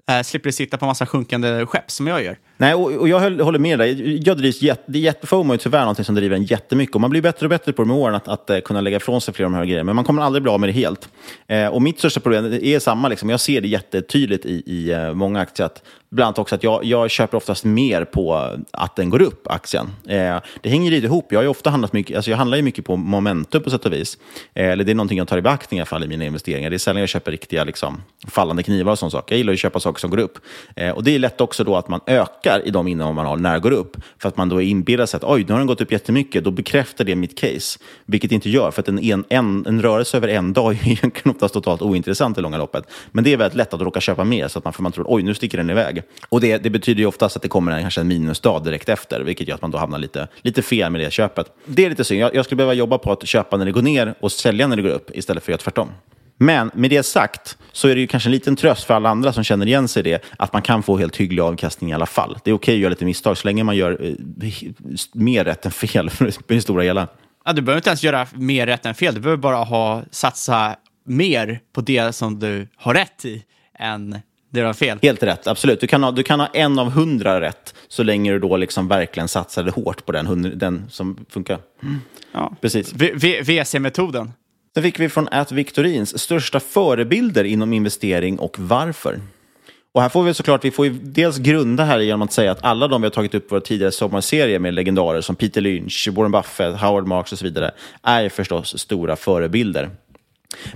[SPEAKER 2] Eh, slipper sitta på massa sjunkande skepp som jag gör.
[SPEAKER 1] Nej, och, och jag höll, håller med dig. Jag drivs jätte, jätte, FOMO är tyvärr någonting som driver en jättemycket. Och man blir bättre och bättre på det med åren att, att, eh, kunna lägga ifrån sig flera av de här grejerna. Men man kommer aldrig bli av med det helt. Eh, och mitt största problem är samma. Liksom. Jag ser det jättetydligt i, i eh, många aktier. Att, bland annat också att jag, jag köper oftast mer på att den går upp, aktien. Eh, det hänger lite ihop. Jag har ju ofta handlat mycket, alltså jag handlar ju mycket på momentum på sätt och vis. Eh, eller det är någonting jag tar i beaktning i alla fall i mina investeringar. Det är sällan jag köper riktiga liksom, fallande knivar och sånt saker. Jag gillar att köpa saker som går upp. Eh, och det är lätt också då att man ökar i de innehav man har när det går upp. För att man då inbillar sig att oj, nu har den gått upp jättemycket. Då bekräftar det mitt case. Vilket det inte gör, för att en, en, en, en rörelse över en dag (laughs) är egentligen oftast totalt ointressant i långa loppet. Men det är väldigt lätt att råka köpa mer, så att man, för man tror oj, nu sticker den iväg. Och det, det betyder ju oftast att det kommer en, kanske en minusdag direkt efter, vilket gör att man då hamnar lite, lite fel med det köpet. Det är lite synd. Jag, jag skulle behöva jobba på att köpa när det går ner och sälja när det går upp, istället för att göra tvärtom. Men med det sagt så är det ju kanske en liten tröst för alla andra som känner igen sig i det, att man kan få helt hygglig avkastning i alla fall. Det är okej att göra lite misstag så länge man gör eh, mer rätt än fel (laughs) för det stora hela.
[SPEAKER 2] Ja, du behöver inte ens göra mer rätt än fel. Du behöver bara ha, satsa mer på det som du har rätt i än det du har fel.
[SPEAKER 1] Helt rätt, absolut. Du kan, ha, du kan ha en av hundra rätt så länge du då liksom verkligen satsade hårt på den, den som funkar.
[SPEAKER 2] Ja.
[SPEAKER 1] Precis.
[SPEAKER 2] VC-metoden.
[SPEAKER 1] Sen fick vi från At Victorins största förebilder inom investering och varför. Och här får vi såklart, vi får ju dels grunda här genom att säga att alla de vi har tagit upp i våra tidigare sommarserier med legendarer som Peter Lynch, Warren Buffett, Howard Marks och så vidare är förstås stora förebilder.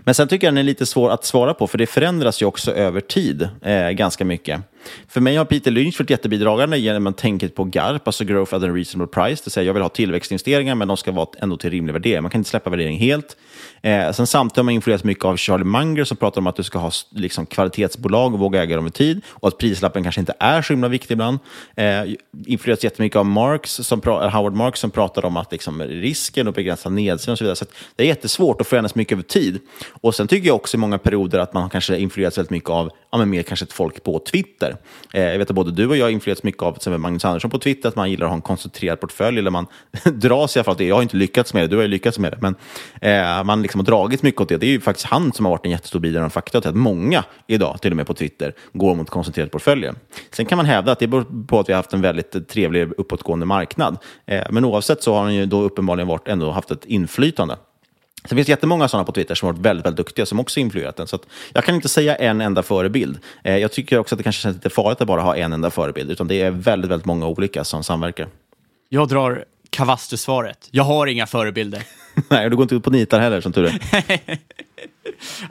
[SPEAKER 1] Men sen tycker jag den är lite svår att svara på, för det förändras ju också över tid eh, ganska mycket. För mig har Peter Lynch varit jättebidragande genom att tänket på GARP, alltså Growth at a Reasonable Price. Det vill säga, jag vill ha tillväxtinvesteringar, men de ska vara ändå till rimlig värdering. Man kan inte släppa värdering helt. Eh, sen samtidigt har man influerats mycket av Charlie Munger som pratar om att du ska ha liksom, kvalitetsbolag och våga äga dem i tid. Och att prislappen kanske inte är så himla viktig ibland. Eh, influerats jättemycket av Marx, som Howard Marks som pratar om att liksom, risken och begränsa nedsidan och så vidare. Så att det är jättesvårt att förändras mycket över tid. Och sen tycker jag också i många perioder att man har kanske influerats väldigt mycket av ja, men mer kanske ett folk på Twitter Eh, jag vet att både du och jag influerats mycket av till Magnus Andersson på Twitter, att man gillar att ha en koncentrerad portfölj, eller man (laughs) dras i alla fall det. Jag har inte lyckats med det, du har ju lyckats med det, men eh, man liksom Liksom har dragits mycket åt det. Det är ju faktiskt han som har varit en jättestor bidragande faktor till att många idag, till och med på Twitter, går mot koncentrerade portföljer. Sen kan man hävda att det beror på att vi har haft en väldigt trevlig uppåtgående marknad. Eh, men oavsett så har han ju då uppenbarligen varit, ändå haft ett inflytande. Sen finns det jättemånga sådana på Twitter som har varit väldigt, väldigt duktiga som också influerat den. Så jag kan inte säga en enda förebild. Eh, jag tycker också att det kanske känns lite farligt att bara ha en enda förebild, utan det är väldigt, väldigt många olika som samverkar.
[SPEAKER 2] Jag drar Kavastu-svaret. Jag har inga förebilder. (laughs)
[SPEAKER 1] Nej, du går inte ut på nitar heller, som tur är. (laughs)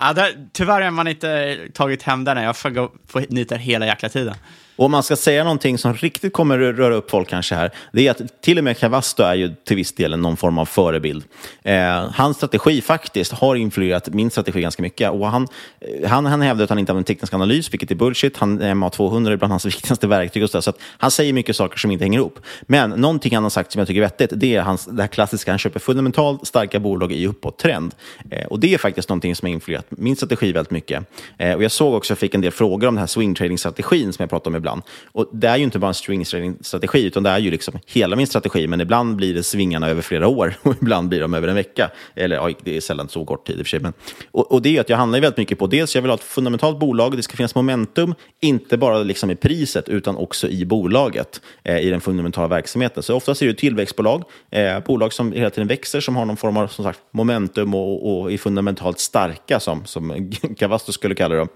[SPEAKER 2] ja, där, tyvärr har man inte tagit hem den. Jag får gå på nitar hela jäkla tiden.
[SPEAKER 1] Och om man ska säga någonting som riktigt kommer röra upp folk kanske här, det är att till och med Cavasto är ju till viss del någon form av förebild. Eh, hans strategi faktiskt har influerat min strategi ganska mycket. Och han, eh, han, han hävdar att han inte använder teknisk analys, vilket är bullshit. Han, MA200 är bland hans (laughs) viktigaste verktyg. Och så, så att han säger mycket saker som inte hänger ihop. Men någonting han har sagt som jag tycker är vettigt, det är hans, det här klassiska, han köper fundamentalt starka bolag i uppåttrend. Eh, och det är faktiskt någonting som har influerat min strategi väldigt mycket. Eh, och jag såg också, jag fick en del frågor om den här swing trading-strategin som jag pratade om ibland. Och det är ju inte bara en string-strategi, utan det är ju liksom hela min strategi. Men ibland blir det svingarna över flera år (laughs) och ibland blir de över en vecka. Eller ja, det är sällan så kort tid i och för sig. Men, och, och det är att jag handlar väldigt mycket på, dels jag vill ha ett fundamentalt bolag, det ska finnas momentum, inte bara liksom i priset, utan också i bolaget, eh, i den fundamentala verksamheten. Så oftast är det tillväxtbolag, eh, bolag som hela tiden växer, som har någon form av som sagt, momentum och, och är fundamentalt starka, som, som (laughs) Cavasto skulle kalla det.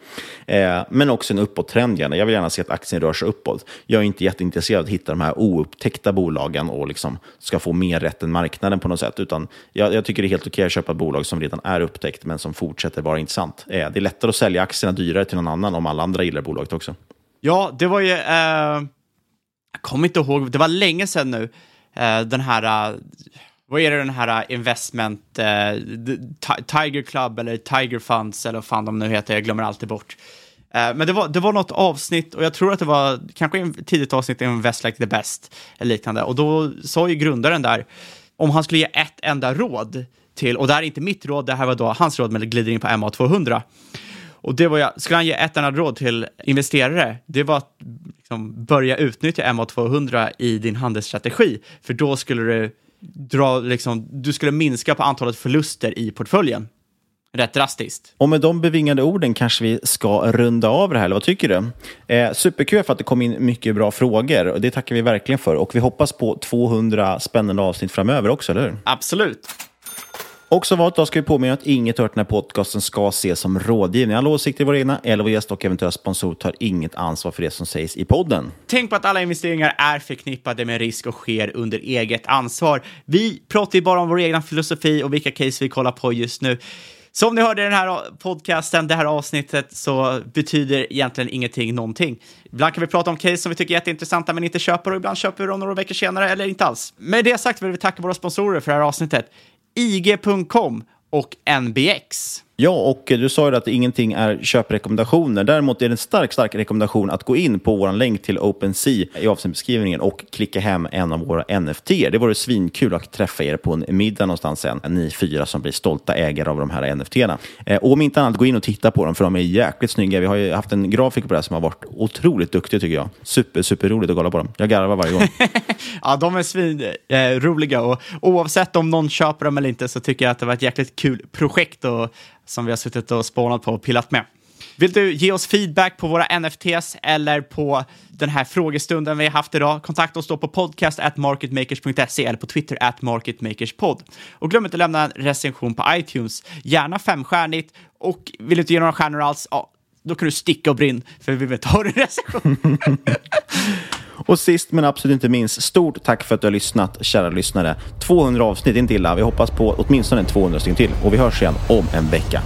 [SPEAKER 1] Eh, men också en uppåttrend gärna. Jag vill gärna se att aktien rör sig uppåt. Jag är inte jätteintresserad av att hitta de här oupptäckta bolagen och liksom ska få mer rätt än marknaden på något sätt. Utan jag, jag tycker det är helt okej att köpa ett bolag som redan är upptäckt men som fortsätter vara intressant. Eh, det är lättare att sälja aktierna dyrare till någon annan om alla andra gillar bolaget också.
[SPEAKER 2] Ja, det var ju... Eh, jag kommer inte ihåg, det var länge sedan nu. Eh, den här... Eh, vad är det den här eh, investment, eh, Tiger Club eller Tiger Funds eller vad fan de nu heter, jag glömmer alltid bort. Eh, men det var, det var något avsnitt, och jag tror att det var kanske en tidigt avsnitt i Invest Like the Best, eller liknande, och då sa ju grundaren där, om han skulle ge ett enda råd till, och det här är inte mitt råd, det här var då hans råd, men det glider in på MA200. Och det var jag, skulle han ge ett enda råd till investerare, det var att liksom börja utnyttja MA200 i din handelsstrategi, för då skulle du dra, liksom, du skulle minska på antalet förluster i portföljen rätt drastiskt.
[SPEAKER 1] Och med de bevingade orden kanske vi ska runda av det här, eller vad tycker du? Eh, superkul för att det kom in mycket bra frågor och det tackar vi verkligen för. Och vi hoppas på 200 spännande avsnitt framöver också, eller hur?
[SPEAKER 2] Absolut.
[SPEAKER 1] Och som vanligt ska vi påminna att inget hört den här podcasten ska ses som rådgivning. Alla åsikter i våra egna eller vår gäst och eventuella sponsor tar inget ansvar för det som sägs i podden.
[SPEAKER 2] Tänk på att alla investeringar är förknippade med risk och sker under eget ansvar. Vi pratar ju bara om vår egna filosofi och vilka case vi kollar på just nu. Som ni hörde i den här podcasten, det här avsnittet, så betyder egentligen ingenting någonting. Ibland kan vi prata om case som vi tycker är jätteintressanta men inte köper och ibland köper vi dem några veckor senare eller inte alls. Med det sagt vill vi tacka våra sponsorer för det här avsnittet. IG.com och NBX.
[SPEAKER 1] Ja, och du sa ju att ingenting är köprekommendationer. Däremot är det en stark, stark rekommendation att gå in på vår länk till OpenSea i avsnittbeskrivningen och klicka hem en av våra NFT. Det vore svinkul att träffa er på en middag någonstans sen, ni fyra som blir stolta ägare av de här NFT-erna. Eh, och om inte annat, gå in och titta på dem, för de är jäkligt snygga. Vi har ju haft en grafiker på det här som har varit otroligt duktig tycker jag. Super, super roligt att kolla på dem. Jag garvar varje gång. (laughs)
[SPEAKER 2] ja, de är svinroliga eh, och oavsett om någon köper dem eller inte så tycker jag att det var ett jäkligt kul projekt och som vi har suttit och spånat på och pillat med. Vill du ge oss feedback på våra NFTs eller på den här frågestunden vi har haft idag? Kontakta oss då på podcast at marketmakers.se eller på Twitter at marketmakerspod. Och glöm inte att lämna en recension på iTunes, gärna femstjärnigt. Och vill du inte ge några stjärnor alls, ja, då kan du sticka och brinn, för vi vill inte ha en recension. (laughs)
[SPEAKER 1] Och sist men absolut inte minst, stort tack för att du har lyssnat, kära lyssnare. 200 avsnitt, inte illa. Vi hoppas på åtminstone 200 stycken till och vi hörs igen om en vecka.